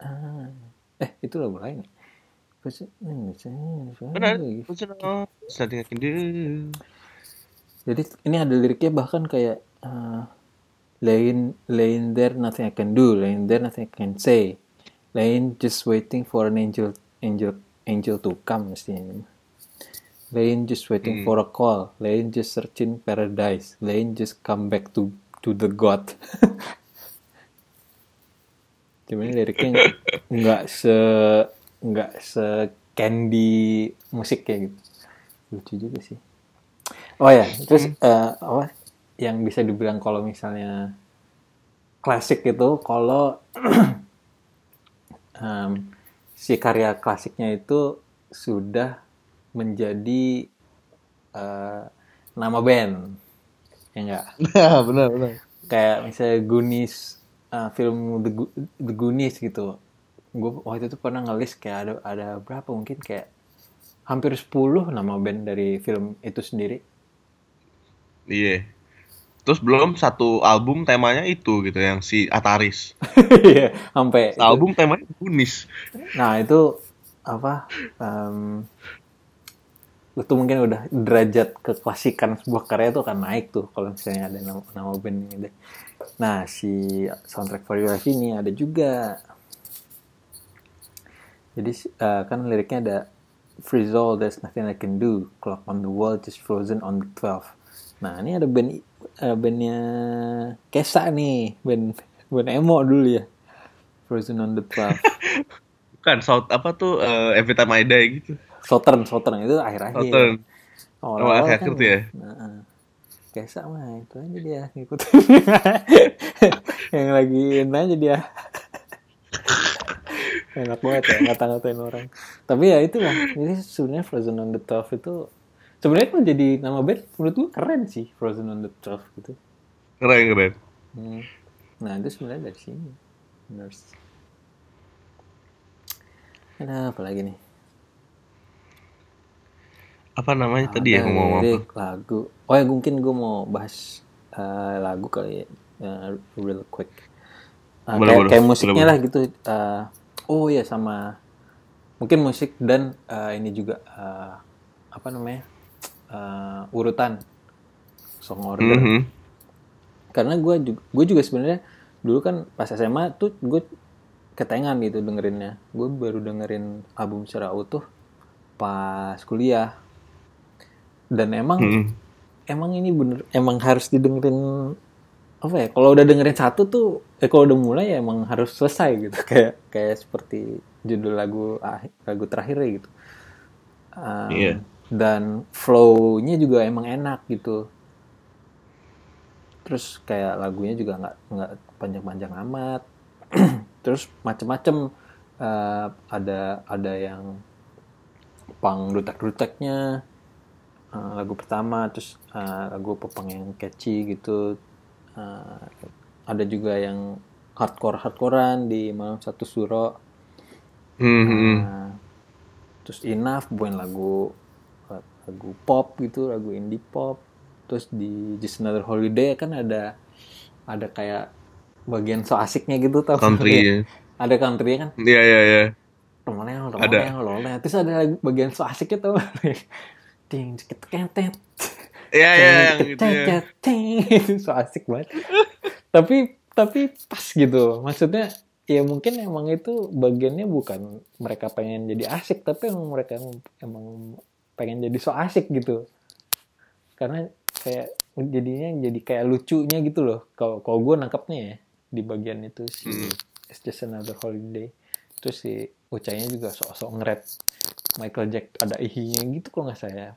ah. eh itu lagu lain benar. jadi ini ada liriknya bahkan kayak uh, laying laying there nothing I can do laying there nothing I can say laying just waiting for an angel angel angel to come mestinya laying just waiting Hmm. for a call. Laying just searching paradise. Laying just come back to to the god. Cuman liriknya nggak se nggak se candy musik kayak gitu. Lucu juga sih. Oh ya terus eh, apa yang bisa dibilang kalau misalnya klasik itu kalau em, si karya klasiknya itu sudah menjadi eh, nama band ya enggak Nah, benar benar. kayak misalnya Goonies uh, film The, Go- The Goonies gitu gue waktu itu pernah ngelis kayak ada ada berapa mungkin kayak hampir 10 nama band dari film itu sendiri Iya. Terus belum satu album temanya itu gitu yang si Ataris. Iya, sampai itu- Album temanya Kunis. nah itu apa em, itu mungkin udah derajat keklasikan sebuah karya itu akan naik tuh kalau misalnya ada nama, nama band ini deh. Nah si soundtrack for your life ini ada juga. Jadi eh, kan liriknya ada Freeze all, there's nothing I can do. Clock on the wall, just frozen on the 12. Nah ini ada band eh, bandnya Kesa nih, band band emo dulu ya. Frozen on the 12. Bukan South apa tuh eh, Every Time I Die gitu. Southern, Southern itu akhir-akhir. Southern. Oh, Oh, akhir-akhir tuh ya? Nah, Kesa mah itu aja dia ngikutin. yang lagi aja dia. Enak banget ya ngata-ngatain orang. Tapi ya itulah. Jadi sebenarnya Frozen on the 12 itu sebenarnya kalau jadi nama band menurut gue keren sih Frozen on the 12 gitu. Keren keren. Hmm. Nah itu sebenarnya dari sini. Nurse. Ada apa lagi nih? Apa namanya tadi ya ngomong apa? lagu. Oh ya mungkin gue mau bahas eh, lagu kali ya, eh, real quick. Boleh, kayak, boleh. kayak musiknya Boleh, lah gitu. Oh ya sama mungkin musik dan ini juga apa namanya urutan song order. Mhm. Karena gue juga gue juga sebenarnya dulu kan pas SMA tuh gue ketengan gitu dengerinnya. Gue baru dengerin album secara utuh pas kuliah. Dan emang Mhm. emang ini bener emang harus didengerin apa ya kalau udah dengerin satu tuh eh kalau udah mulai ya emang harus selesai gitu. Kayak kayak seperti judul lagu ah- lagu terakhirnya gitu. Um, Iya. dan flow-nya juga emang enak gitu. Terus kayak lagunya juga nggak nggak panjang-panjang amat. Terus macem-macem eh, ada ada yang pang dutek-duteknya eh, lagu pertama terus eh, lagu popang yang catchy gitu Eh, ada juga yang hardcore hardcorean di malam satu suro Mhm. Nah, terus enough bukan lagu lagu pop gitu lagu indie pop terus di Just Another Holiday kan ada ada kayak bagian so asiknya gitu tau Country ya. ada country kan Iya iya iya. Ada. loleng loleng terus ada bagian so asiknya tau ting ceket kentet Iya iya yang gitu ya. itu so asik banget. Tapi tapi pas gitu. Maksudnya ya mungkin emang itu bagiannya bukan mereka pengen jadi asik tapi emang mereka emang, pengen jadi so asik gitu. Karena kayak jadinya jadi kayak lucunya gitu loh. Kalau kalau gue nangkapnya ya di bagian itu si Hmm. It's Just Another Holiday. Terus si Ucainya juga sok-sok nge-rap Michael Jack ada ihinya gitu kalau nggak saya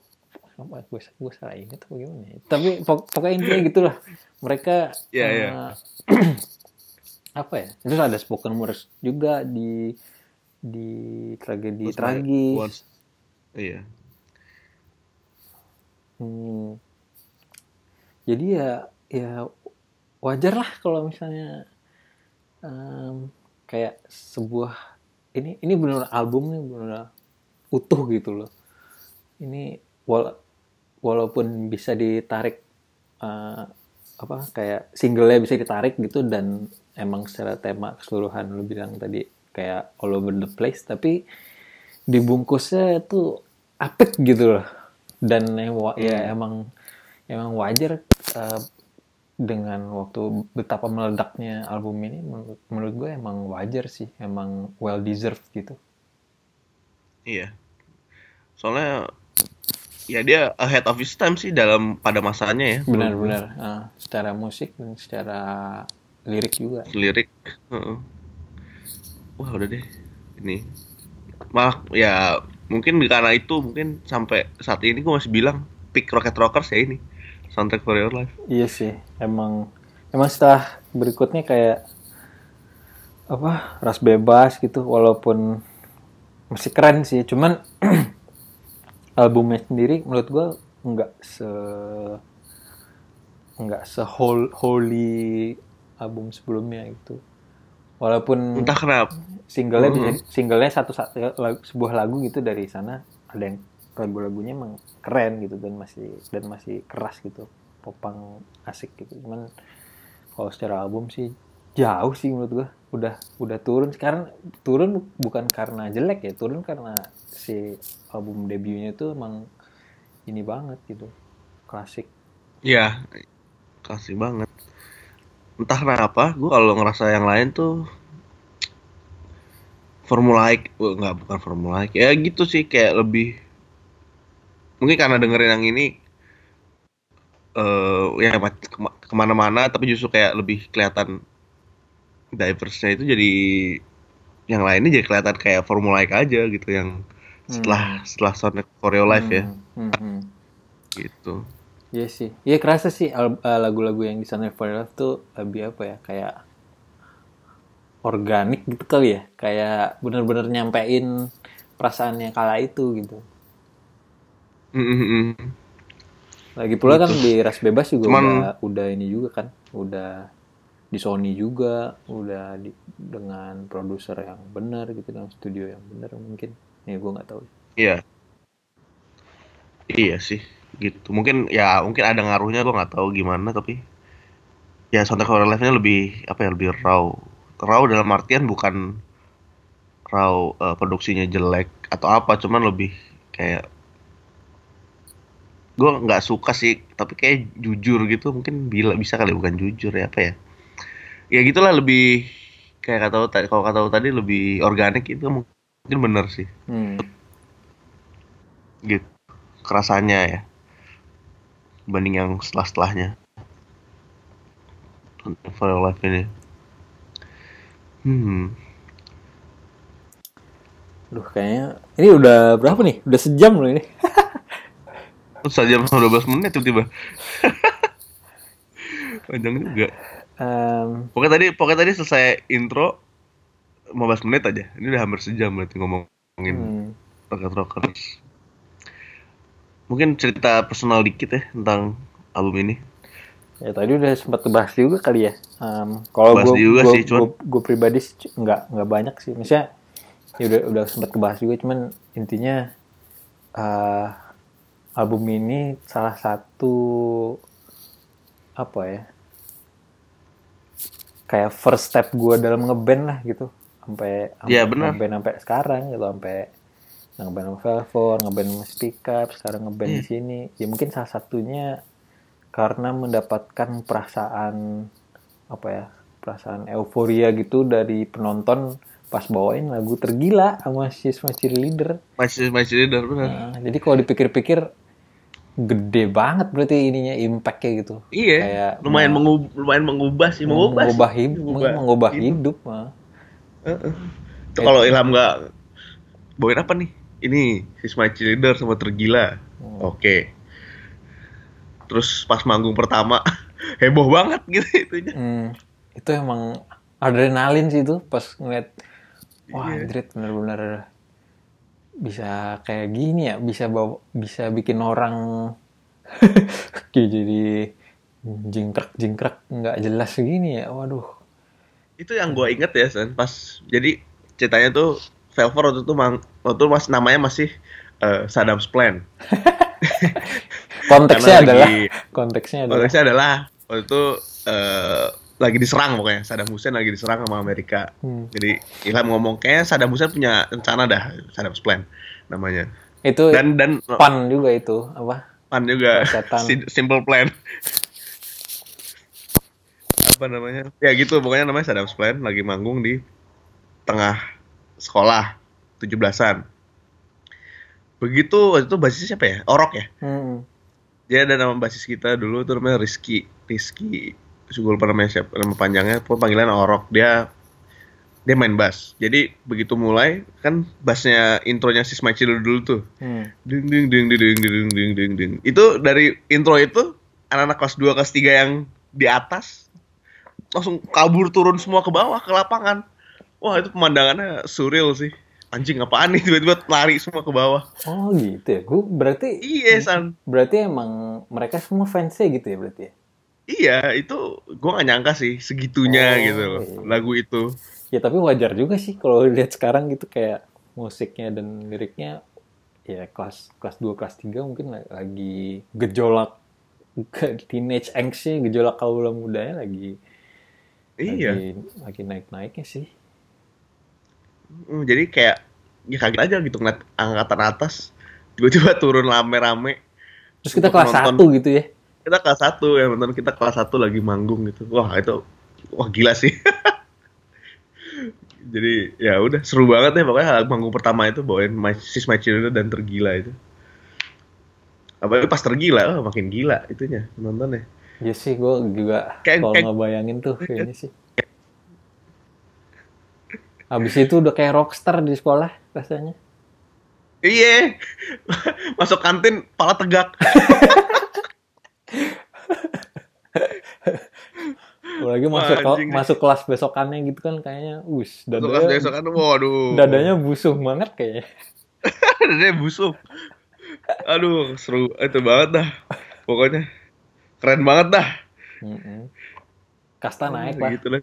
apa gue gue salah ingat apa gimana ya. tapi pok- pokoknya intinya gitulah mereka Iya, iya. eh, apa ya terus ada spoken words juga di di tragedi Terus tragis Iya. Hmm. Jadi ya ya wajar lah kalau misalnya em, kayak sebuah ini ini benar album nih benar utuh gitu loh. Ini wala- walaupun bisa ditarik eh, apa kayak singlenya bisa ditarik gitu dan emang secara tema keseluruhan lu bilang tadi kayak all over the place tapi dibungkusnya tuh apik gitu loh. Dan wa- ya emang emang wajar eh, dengan waktu betapa meledaknya album ini menurut, menurut gue emang wajar sih emang well deserved gitu. Iya. Soalnya ya dia ahead of his time sih dalam pada masanya ya. benar-benar eh, secara musik dan secara lirik juga Lirik. heeh. wah udah deh ini malah ya mungkin karena itu mungkin sampai saat ini gue masih bilang pick Rocket Rockers ya ini soundtrack for your life Iya sih, emang emang setelah berikutnya kayak apa ras bebas gitu, walaupun masih keren sih, cuman albumnya sendiri menurut gua nggak se nggak se whole- holy album sebelumnya gitu. Walaupun entah kenapa singlenya Mhm. bisa- singlenya satu, satu lagu- sebuah lagu gitu dari sana ada yang lagu-lagunya emang keren gitu dan masih dan masih keras gitu popang asik gitu cuman kalau secara album sih jauh sih menurut gua udah udah turun sekarang turun bukan karena jelek ya turun karena si album debutnya tuh emang ini banget gitu. Klasik. Ya kasih banget. Entah kenapa gue kalau ngerasa yang lain tuh Formula oh, nggak bukan Formula E ya gitu sih kayak lebih mungkin karena dengerin yang ini eh ya ma- kema- ke mana-mana tapi justru kayak lebih kelihatan diverse-nya itu jadi yang lainnya jadi kelihatan kayak Formula E aja gitu yang setelah setelah Sonic Choreo Live ya Hmm, hmm, hmm. gitu Iya sih, iya kerasa sih eh, lagu-lagu yang di Sunday for Love tuh lebih apa ya, kayak organik gitu kali ya, kayak bener-bener nyampein perasaannya kala itu gitu. Mm, mm, mm. Lagi pula kan di Ras Bebas juga Cuman- udah udah ini juga kan, udah di Sony juga, udah di, dengan produser yang benar gitu, dengan studio yang benar mungkin. Ya gue nggak tahu. Iya. Iya sih, gitu. Mungkin ya mungkin ada ngaruhnya gua nggak tahu gimana tapi ya soundtrack horror live-nya lebih apa ya lebih raw. Raw dalam artian bukan raw eh, produksinya jelek atau apa, cuman lebih kayak gua nggak suka sih, tapi kayak jujur gitu mungkin bila bisa kali bukan jujur ya apa ya. Ya gitulah lebih kayak kata tadi kalau kata tadi lebih organik itu mungkin bener sih. Hmm. gitu. Kerasanya ya. Dibanding yang setelah setelahnya for Your life ini. Hmm. Duh kayaknya ini udah berapa nih? Udah sejam loh ini. terus saja 12 menit tiba-tiba. Panjang juga. Em, pokoknya tadi pokoknya tadi selesai intro 15 menit aja ini udah hampir sejam berarti ngomongin hmm. Rocket Rockers mungkin cerita personal dikit ya tentang album ini Ya tadi udah sempat kebahas juga kali ya. Em, kalau Bahas gue juga gue sih, cuman- gue pribadi sih c- nggak nggak banyak sih. Misalnya ya udah udah sempat kebahas juga, cuman intinya eh, album ini salah satu apa ya kayak first step gue dalam ngeband lah gitu sampai sampai Iya, benar. ngeband sampai sekarang gitu sampai ngeband sama Velvet, ngeband sama Speak Up, sekarang ngeband Iya. di sini. Ya mungkin salah satunya karena mendapatkan perasaan apa ya perasaan euforia gitu dari penonton pas bawain lagu tergila sama si sama cheerleader. masih masih leader benar Nah, jadi kalau dipikir-pikir gede banget berarti ininya impactnya gitu. iya kayak lumayan mengubah lumayan mengubah sih mengubah, sih. mengubah hidup, Mengubah mengubah hidup. hidup. Itu kalau Ilham nggak bawain apa nih? Ini si My Cheerleader sama Tergila. Hmm. Oke. Terus pas manggung pertama heboh banget gitu itunya. Hmm, itu emang adrenalin sih itu pas ngeliat wah anjrit bener-bener bisa kayak gini ya bisa bawa bisa bikin orang jadi jingkrak jingkrak nggak jelas gini ya waduh Itu yang gue inget ya San. Pas jadi ceritanya tuh Velvet waktu itu mang, waktu itu mas namanya masih eh, Saddam's Plan. konteksnya adalah lagi- konteksnya adalah Konteksnya adalah waktu itu eh, lagi diserang pokoknya Saddam Hussein lagi diserang sama Amerika. Hmm. Jadi Ilham ngomong kayaknya Saddam Hussein punya rencana dah Saddam's Plan namanya. itu Dan dan pan juga itu apa Pan juga simple plan apa namanya ya gitu pokoknya namanya Saddam's Plan lagi manggung di tengah sekolah 17-an begitu waktu itu basisnya siapa ya Orok ya Hmm. dia ada nama basis kita dulu itu namanya Rizky Rizky gue lupa namanya siapa nama panjangnya pokoknya panggilan Orok dia dia main bass. Jadi begitu mulai kan bassnya intronya si Smacil dulu tuh. Hmm. Ding ding ding ding ding ding ding ding ding. Itu dari intro itu anak-anak kelas 2 kelas 3 yang di atas langsung kabur turun semua ke bawah ke lapangan. Wah, itu pemandangannya surreal sih. Anjing apaan nih tiba-tiba lari semua ke bawah. Oh gitu ya. Gue berarti Iya, San. berarti emang mereka semua fansnya gitu ya berarti ya. Iya, itu gua gak nyangka sih segitunya Oh, gitu loh. iya. Lagu itu. Ya tapi wajar juga sih kalau lihat sekarang gitu kayak musiknya dan liriknya ya kelas kelas 2 kelas 3 mungkin la- lagi gejolak teenage angstnya gejolak kaula mudanya lagi Iya. lagi, lagi naik-naiknya sih. Hmm, jadi kayak ya kaget aja gitu ngeliat angkatan atas tiba-tiba turun rame-rame. Terus kita kelas nonton. 1 gitu ya. Kita kelas 1 ya nonton kita kelas 1 lagi manggung gitu. Wah, itu wah gila sih. jadi ya udah seru banget ya pokoknya manggung pertama itu bawain My, Sis My Children dan tergila itu. Apalagi pas tergila, oh, makin gila itunya nontonnya. Ya sih gue juga kalau ngebayangin tuh kayaknya sih. Habis itu udah kayak rockstar di sekolah rasanya. Iya, masuk kantin pala tegak. Apalagi masuk anjing deh. masuk kelas besokannya gitu kan kayaknya, us Masuk kelas dadanya, besok kan, waduh. dadanya busuh banget kayaknya. dadanya busuk. Aduh, seru itu banget dah. Pokoknya keren banget dah. Mm-mm. Kasta naik lah. Gitu lah.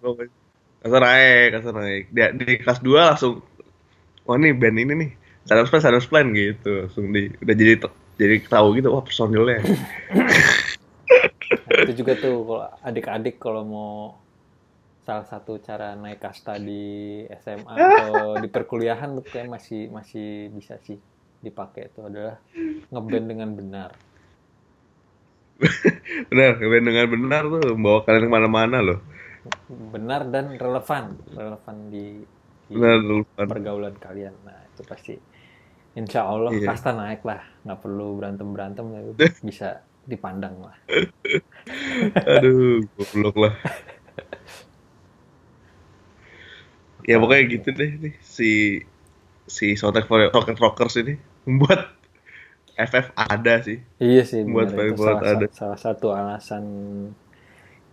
Kasta naik, kasta naik. Di, di kelas 2 langsung wah nih band ini nih. Sadar Plan, Sadar Plan gitu. Langsung di udah jadi jadi tahu gitu wah personilnya. Nah, itu juga tuh kalau adik-adik kalau mau salah satu cara naik kasta di SMA atau di perkuliahan tuh kayak masih masih bisa sih dipakai itu adalah ngeband dengan benar. benar, dengan benar tuh membawa kalian ke mana-mana loh. Benar dan relevan, relevan di, di Benar, Lufan. pergaulan kalian. Nah, itu pasti insya Allah Iya. kasta naik lah. Nggak perlu berantem-berantem, bisa dipandang lah. Aduh, goblok lah. ya pokoknya gitu deh nih si si Rocket Rockers ini membuat FF ada sih. Iya sih, Buat benar itu buat salah, ada. sa- salah satu alasan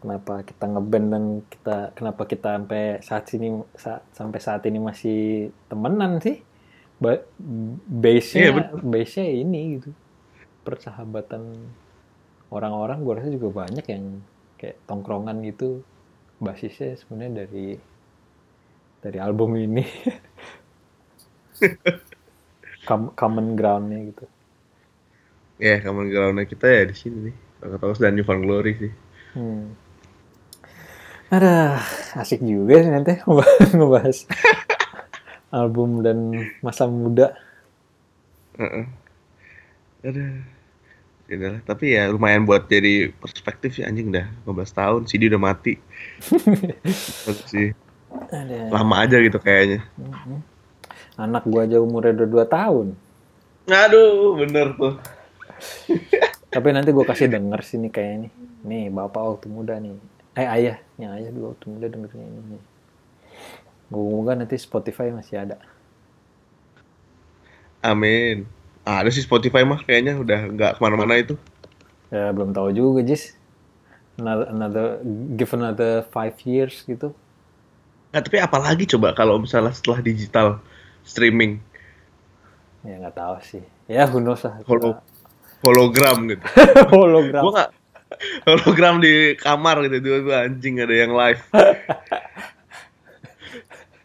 kenapa kita ngeband dan kita kenapa kita sampai saat sini sa- sampai saat ini masih temenan sih. Ba- base-nya Iya, betul. base-nya ini gitu. Persahabatan orang-orang gue rasa juga banyak yang kayak tongkrongan gitu basisnya sebenarnya dari dari album ini. Com- common ground-nya gitu. Ya, common ground kita ya di sini nih. Rockers dan New Found Glory sih. Hmm. Ada asik juga sih nanti ngebahas, album dan masa muda. Heeh. Ada. Ya udah lah. tapi ya lumayan buat jadi perspektif sih anjing dah 15 tahun CD udah mati. Sih. Ada. Lama aja gitu kayaknya. Mm-mm. Anak gua aja umurnya udah 2 tahun. Aduh, bener tuh. Tapi nanti gua kasih denger sini kayak nih. Nih bapak waktu muda nih. Eh ayah, nih ayah dulu waktu muda dengernya ini nih. Moga-moga nanti Spotify masih ada. Amin. Ah, ada sih Spotify mah kayaknya udah nggak ke mana-mana itu. Ya belum tahu juga Jis. Another, another give another five years gitu. Nah, tapi apalagi coba kalau misalnya setelah digital streaming Ya nggak tahu sih. Ya who knows lah. holo hologram gitu. Hologram. Gua nggak hologram di kamar gitu tiba-tiba anjing ada yang live.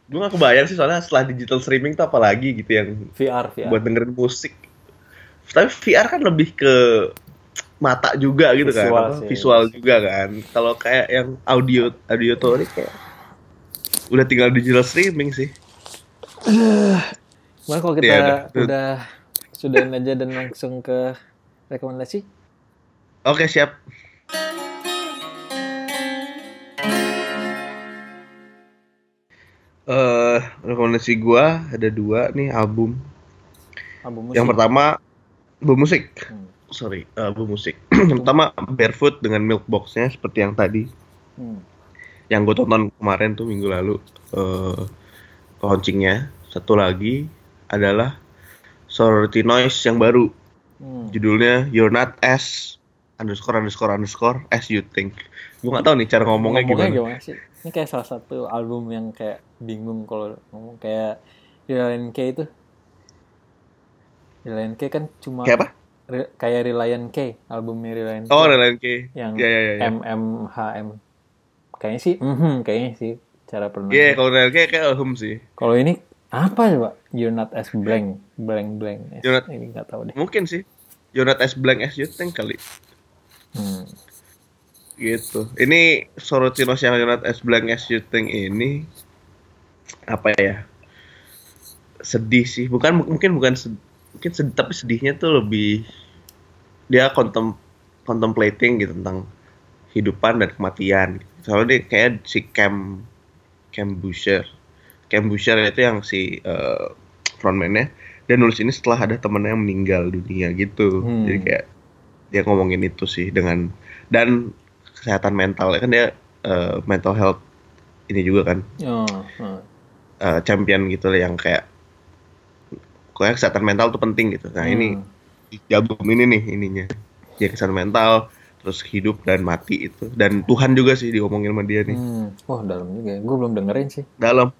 Gue gak kebayang sih soalnya setelah digital streaming tuh apalagi gitu yang VR, VR. buat dengerin musik. Tapi VR kan lebih ke mata juga gitu Visual kan, sih. visual juga kan. Kalau kayak yang audio audio tuh kayak udah tinggal digital streaming sih. Gimana kalau kita Iya, udah. udah sudahin aja dan langsung ke rekomendasi? Oke siap. Eh rekomendasi gua ada dua nih album. Album musik. Yang pertama album musik. Hmm. Sorry, album musik. yang pertama Barefoot dengan Milk Box-nya seperti yang tadi. Hmm. Yang gue tonton kemarin tuh minggu lalu. Eh launchingnya. Satu lagi adalah Sorority Noise yang baru. Hmm. Judulnya You're Not As underscore underscore underscore as you think. Gue gak tahu nih cara ngomongnya, ngomongnya gimana. gimana sih? Ini kayak salah satu album yang kayak bingung kalau ngomong kayak Reliant K itu. Reliant K kan cuma Kayak apa? Re- kayak Reliant K, albumnya Reliant K. Oh, Reliant K. yang Ya ya ya. ya. MMHM. Kayaknya sih, mhm, kayaknya sih cara pernah. Iya, kalau Reliant K kayak Alhum sih. Kalau ini apa coba? You're not as blank, blank blank. as- You're not- Ini nggak tahu deh. Mungkin sih. You're not as blank as you think kali. Hmm. Gitu. Ini Sorotinos yang You're not as blank as you think ini apa ya? Sedih sih. Bukan mungkin bukan sed- mungkin sedih tapi sedihnya tuh lebih dia contem contemplating gitu tentang kehidupan dan kematian. Soalnya dia kayak si Cam Cam Busher. Cam Busher itu yang si eh, frontman-nya dia nulis ini setelah ada temennya yang meninggal dunia gitu. Hmm. Jadi kayak dia ngomongin itu sih dengan dan kesehatan mental kan dia eh, mental health ini juga kan Oh, oh. eh, champion gitu lah yang kayak kayak kesehatan mental tuh penting gitu. Nah ini Hmm. di album ini nih ininya ya kesehatan mental terus hidup dan mati itu dan Tuhan juga sih diomongin sama dia nih Hmm. Wah, dalam juga ya. Gue belum dengerin sih. dalam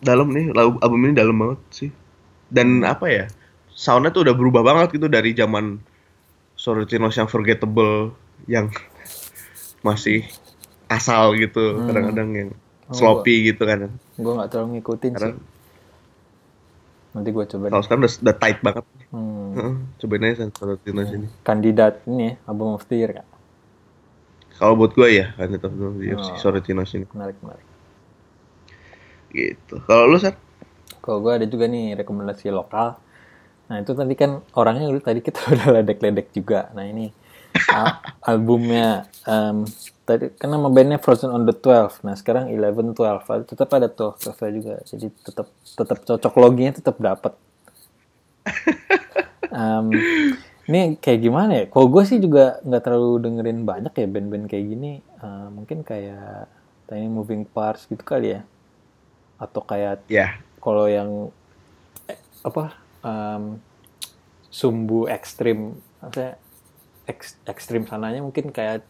dalam nih lagu- album ini dalam banget sih dan apa ya soundnya tuh udah berubah banget gitu dari zaman Sorrentinos yang forgettable yang masih asal gitu Hmm. kadang-kadang yang Oh, sloppy gitu kan Gue nggak terlalu ngikutin karena sih. Nanti gue coba kalau sekarang udah, udah tight banget Hmm. Cobain aja Sorrentinos ini Kandidat ini album of the year kak. kalau buat gue ya kan itu si Oh. Sorrentinos ini Menarik, menarik. Gitu kalau lu Sat? Kalau gue ada juga nih rekomendasi lokal. Nah itu tadi kan orangnya udah tadi kita udah ledek-ledek juga. Nah ini al- albumnya em, tadi kan nama bandnya Frozen on the 12. Nah sekarang 11 12. Tetap ada 12 12 juga. Jadi tetap tetap cocok loginya tetap dapat. Em, ini kayak gimana ya? Kalau gue sih juga nggak terlalu dengerin banyak ya band-band kayak gini. Eh, mungkin kayak Tiny Moving Parts gitu kali ya. Atau kayak ya. kalau yang eh, apa em, sumbu ekstrim maksudnya eks- ekstrim sananya mungkin kayak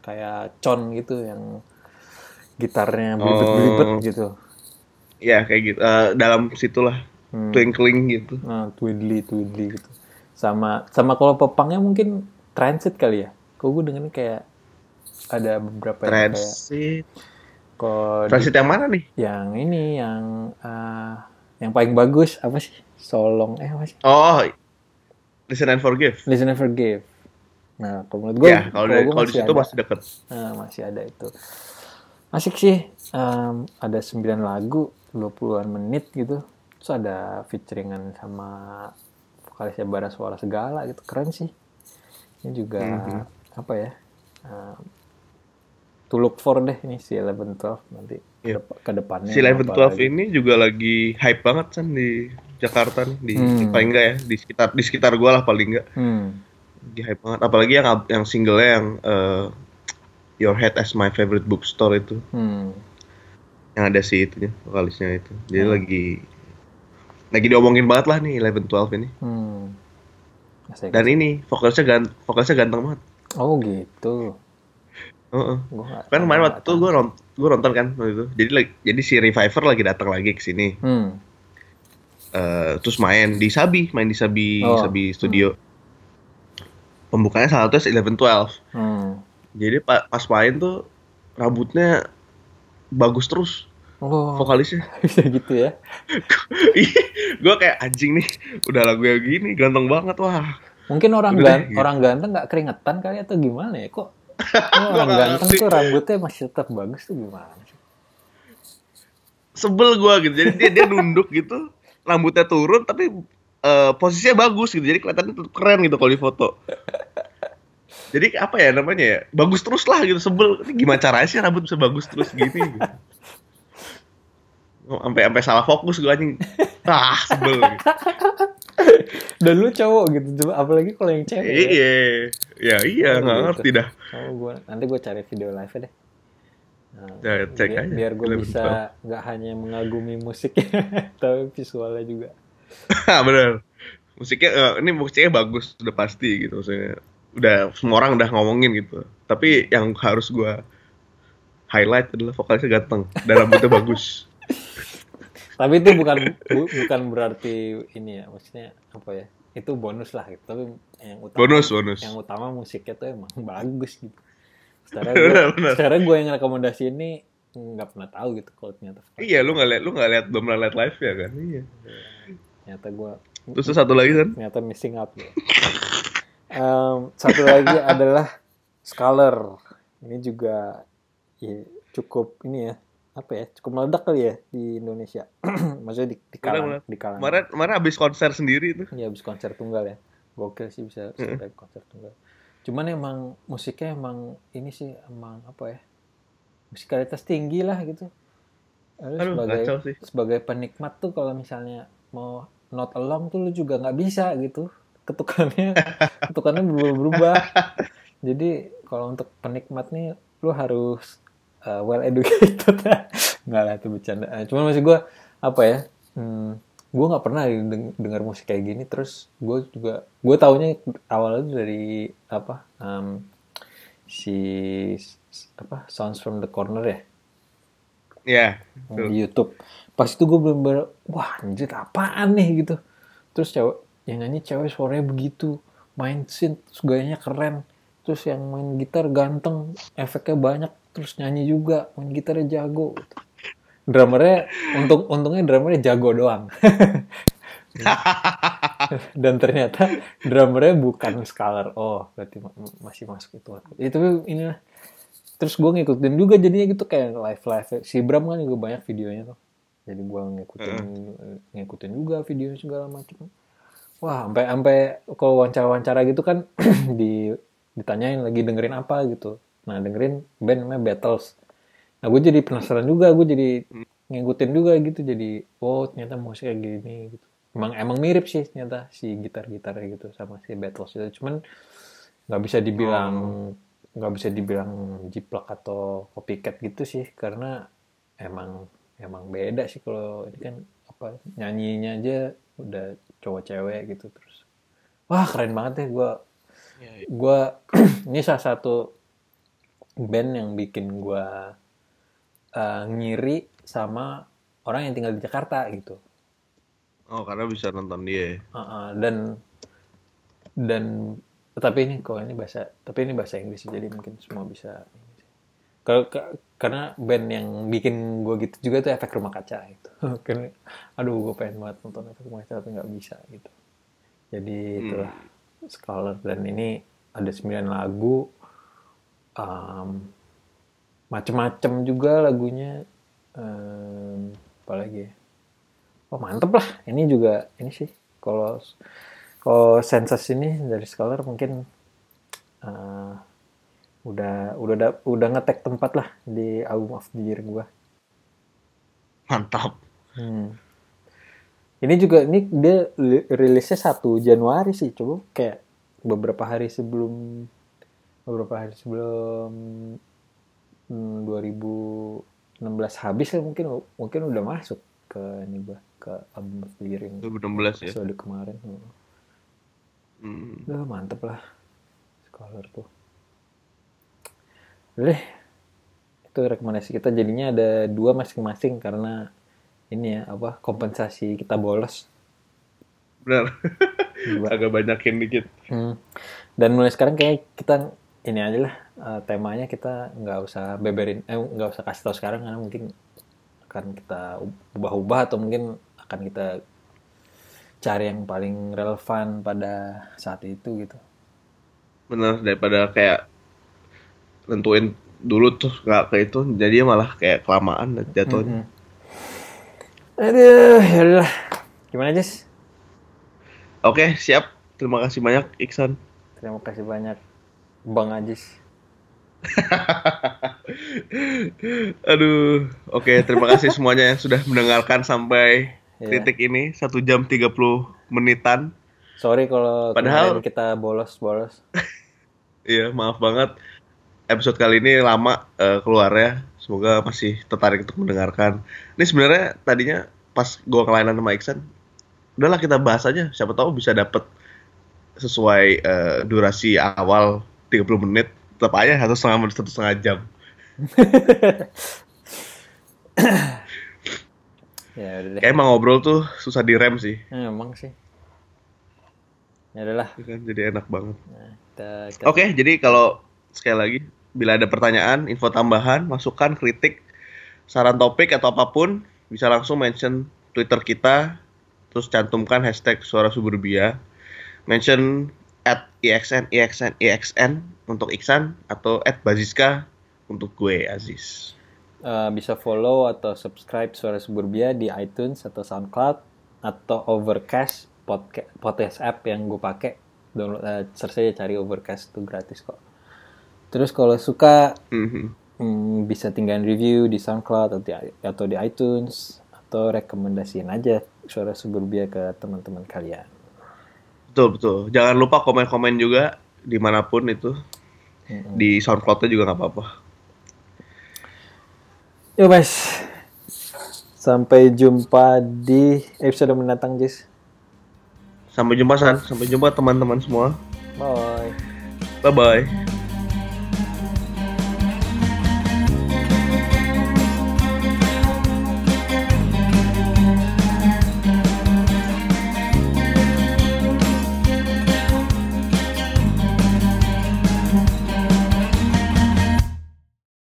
kayak con gitu yang gitarnya belibet-belibet Oh. gitu. Ya kayak gitu. Eh, dalam situlah Hmm. twinkling gitu. Nah twiddly twiddly gitu. Sama sama kalau pepangnya mungkin transit kali ya. Kok gue dengerin kayak ada beberapa yang kayak transit kalau di- transit yang mana nih yang ini yang eh, yang paling bagus apa sih solong eh apa sih oh listen and forgive Listen and Forgive. Nah, kalau menurut gue, ya kalau gua kalau di situ masih deket Nah, masih ada itu. Asik sih. Em, ada 9 lagu, 20-an menit gitu. Terus ada featuringan sama vokalisnya Bara Suara Segala gitu. Keren sih. Ini juga, Mhm. apa ya, em, to look for deh ini si 11 12 nanti Iya. ke, depannya. si Eleven Twelve ini juga lagi hype banget kan di Jakarta nih di Hmm. paling enggak ya di sekitar di sekitar gua lah paling enggak Hmm. lagi hype banget apalagi yang yang singlenya yang eh, Your Head as My Favorite Bookstore itu Hmm. yang ada si itunya vokalisnya itu jadi Hmm. lagi lagi diomongin banget lah nih Eleven Twelve ini Hmm. Asik. dan ini vokalisnya gan vokalisnya ganteng banget Oh gitu. Heeh. Gua nggak- kan kemarin waktu itu gue nonton gue nonton kan waktu itu jadi jadi si Reviver lagi datang lagi ke sini Hmm. Eh, terus main di Sabi main di Sabi Oh. Sabi Studio pembukanya salah satunya Eleven Twelve Hmm. jadi pa- pas main tuh rambutnya bagus terus Oh, vokalisnya bisa gitu ya. gue kayak anjing nih udah lagu yang gini ganteng banget wah Mungkin orang Udah gan gitu. orang ganteng nggak keringetan kali atau gimana ya? Kok, kok orang ganteng tuh rambutnya masih tetap bagus tuh gimana sih? sebel gue gitu jadi dia dia nunduk gitu rambutnya turun tapi eh, posisinya bagus gitu jadi kelihatannya tetap keren gitu kalau di foto jadi apa ya namanya ya bagus terus lah gitu sebel Ini gimana caranya sih rambut bisa bagus terus gini gitu. Oh, sampai sampai salah fokus gue anjing ah sebel gitu. Dan lu cowok gitu, coba apalagi kalau yang cewek. ya. iya ya iya Oh, nggak gitu. ngerti dah Oh, gua nanti gue cari video live deh. Nah, Ya, cek biar, aja. biar gue bisa nggak hanya mengagumi musiknya, tapi visualnya juga. bener musiknya eh, ini musiknya bagus udah pasti gitu maksudnya udah semua orang udah ngomongin gitu tapi yang harus gua highlight adalah vokalisnya ganteng dan rambutnya bagus Tapi itu bukan bu- bukan berarti ini ya, maksudnya apa ya? Itu bonus lah gitu. Tapi yang utama bonus bonus yang utama musiknya tuh emang bagus gitu. Secara gue, secara gue yang rekomendasi ini nggak pernah tahu gitu kalau ternyata. iya lu nggak lihat lu nggak lihat belum pernah lihat live ya kan iya Ternyata gue terus satu lagi kan ternyata missing out ya. Em, satu lagi adalah Scholar. Ini juga ya, cukup ini ya apa ya cukup meledak kali ya di Indonesia. Maksudnya di, di kalangan di kalangan. kemarin kemarin habis konser sendiri tuh Ya habis konser tunggal ya. Gokil sih bisa sampai konser tunggal. Cuman emang musiknya emang ini sih emang apa ya? Musikalitas tinggi lah gitu. Lalu Aduh, sebagai sih. sebagai penikmat tuh kalau misalnya mau not along tuh lu juga nggak bisa gitu. Ketukannya ketukannya berubah-berubah. Jadi kalau untuk penikmat nih lu harus uh, well educated. Nggak lah itu bercanda. Eh, Cuman maksud gue apa ya? Hmm, gue nggak pernah deng- dengar musik kayak gini. Terus gue juga gue taunya awalnya dari apa? em, si apa? Sounds from the Corner ya ya di YouTube. Pas itu gue bener-bener, wah anjir apaan nih gitu. Terus cewek, yang nyanyi cewek suaranya begitu, main synth, gayanya keren. Terus yang main gitar ganteng, efeknya banyak, terus nyanyi juga, main gitarnya jago. Gitu. Drummernya, untung, untungnya drummernya jago doang. Dan ternyata drummernya bukan Scholar. Oh, berarti ma- masih masuk itu. Ya, tapi inilah terus gue ngikutin juga jadinya gitu kayak live live si Bram kan juga banyak videonya tuh jadi gue ngikutin ngikutin juga video segala macam wah sampai sampai kalau wawancara wawancara gitu kan di ditanyain lagi dengerin apa gitu nah dengerin band namanya Battles. Nah gue jadi penasaran juga gue jadi ngikutin juga gitu. Jadi oh ternyata musiknya gini gitu. Emang emang mirip sih ternyata si gitar gitarnya gitu sama si Battles itu. Cuman nggak bisa dibilang nggak bisa dibilang jiplak atau copycat gitu sih. Karena emang emang beda sih kalau ini kan apa nyanyinya aja udah cowok cewek gitu terus. Wah keren banget ya gue gue ini salah satu band yang bikin gue uh, ngiri sama orang yang tinggal di Jakarta gitu. Oh karena bisa nonton dia Uh, uh, dan dan tapi ini kok ini bahasa tapi ini bahasa Inggris jadi mungkin semua bisa kalau karena band yang bikin gue gitu juga tuh efek rumah kaca itu karena aduh gue pengen banget nonton efek rumah kaca tapi nggak bisa gitu. Jadi itulah Scholar. Dan ini ada 9 lagu um, macem-macem juga lagunya um, apalagi ya Oh mantep lah, ini juga ini sih kalau kalau sensus ini dari Scholar mungkin eh, udah udah udah, udah ngetek tempat lah di album of the year gua. mantap Hmm. Ini juga ini dia li- rilisnya 1 Januari sih, coba kayak beberapa hari sebelum beberapa hari sebelum hmm, 2016 habis ya mungkin mungkin udah masuk ke ini gua ke album of the year yang 2016 ya episode kemarin. Hmm. Udah mantep lah Scholar tuh. Udah deh. Itu rekomendasi kita jadinya ada dua masing-masing karena ini ya apa kompensasi kita bolos. benar agak banyakin dikit Hmm. Dan mulai sekarang kayak kita ini aja lah eh, temanya kita nggak usah beberin eh nggak usah kasih tahu sekarang karena mungkin akan kita ubah-ubah atau mungkin akan kita cari yang paling relevan pada saat itu gitu. benar daripada kayak nentuin dulu tuh nggak ke itu jadi malah kayak kelamaan dan jatuhnya Mm-mm. Aduh, yaudah. Gimana, Jess? oke siap terima kasih banyak Iksan Terima kasih banyak, Bang Ajis. aduh oke terima kasih semuanya yang sudah mendengarkan sampai Iya. titik ini satu jam 30 menitan Sorry kalau Padahal- kita bolos-bolos. iya maaf banget episode kali ini lama eh, keluarnya Semoga masih tertarik untuk mendengarkan. Ini sebenarnya tadinya pas gua kelainan sama Iksan, udahlah kita bahas aja. Siapa tahu bisa dapet sesuai eh, durasi awal 30 menit. Tetap aja satu setengah menit, satu setengah jam. ya udah deh Kayak emang ngobrol tuh susah direm sih. Nah, emang sih ya udahlah Ya kan, Jadi enak banget. nah, kita, kita Oke, jadi kalau sekali lagi bila ada pertanyaan, info tambahan, masukan, kritik, saran topik atau apa pun, bisa langsung mention Twitter kita, terus cantumkan hashtag suara suburbia, mention at exn exn exn untuk Iksan atau at Baziska untuk gue Aziz. eh, bisa follow atau subscribe Suara Suburbia di iTunes atau SoundCloud atau Overcast podca- podcast app yang gue pakai download eh, search aja cari Overcast itu gratis kok terus kalau suka Mhm. hmm, bisa tinggalin review di SoundCloud atau di, atau di iTunes atau rekomendasiin aja Suara Suburbia ke teman-teman kalian Betul betul. Jangan lupa komen-komen juga di mana pun itu Mhm. di SoundCloud-nya juga nggak apa-apa. Yo guys, sampai jumpa di episode mendatang, Jis. Sampai jumpa San, sampai jumpa teman-teman semua. Bye. Bye bye.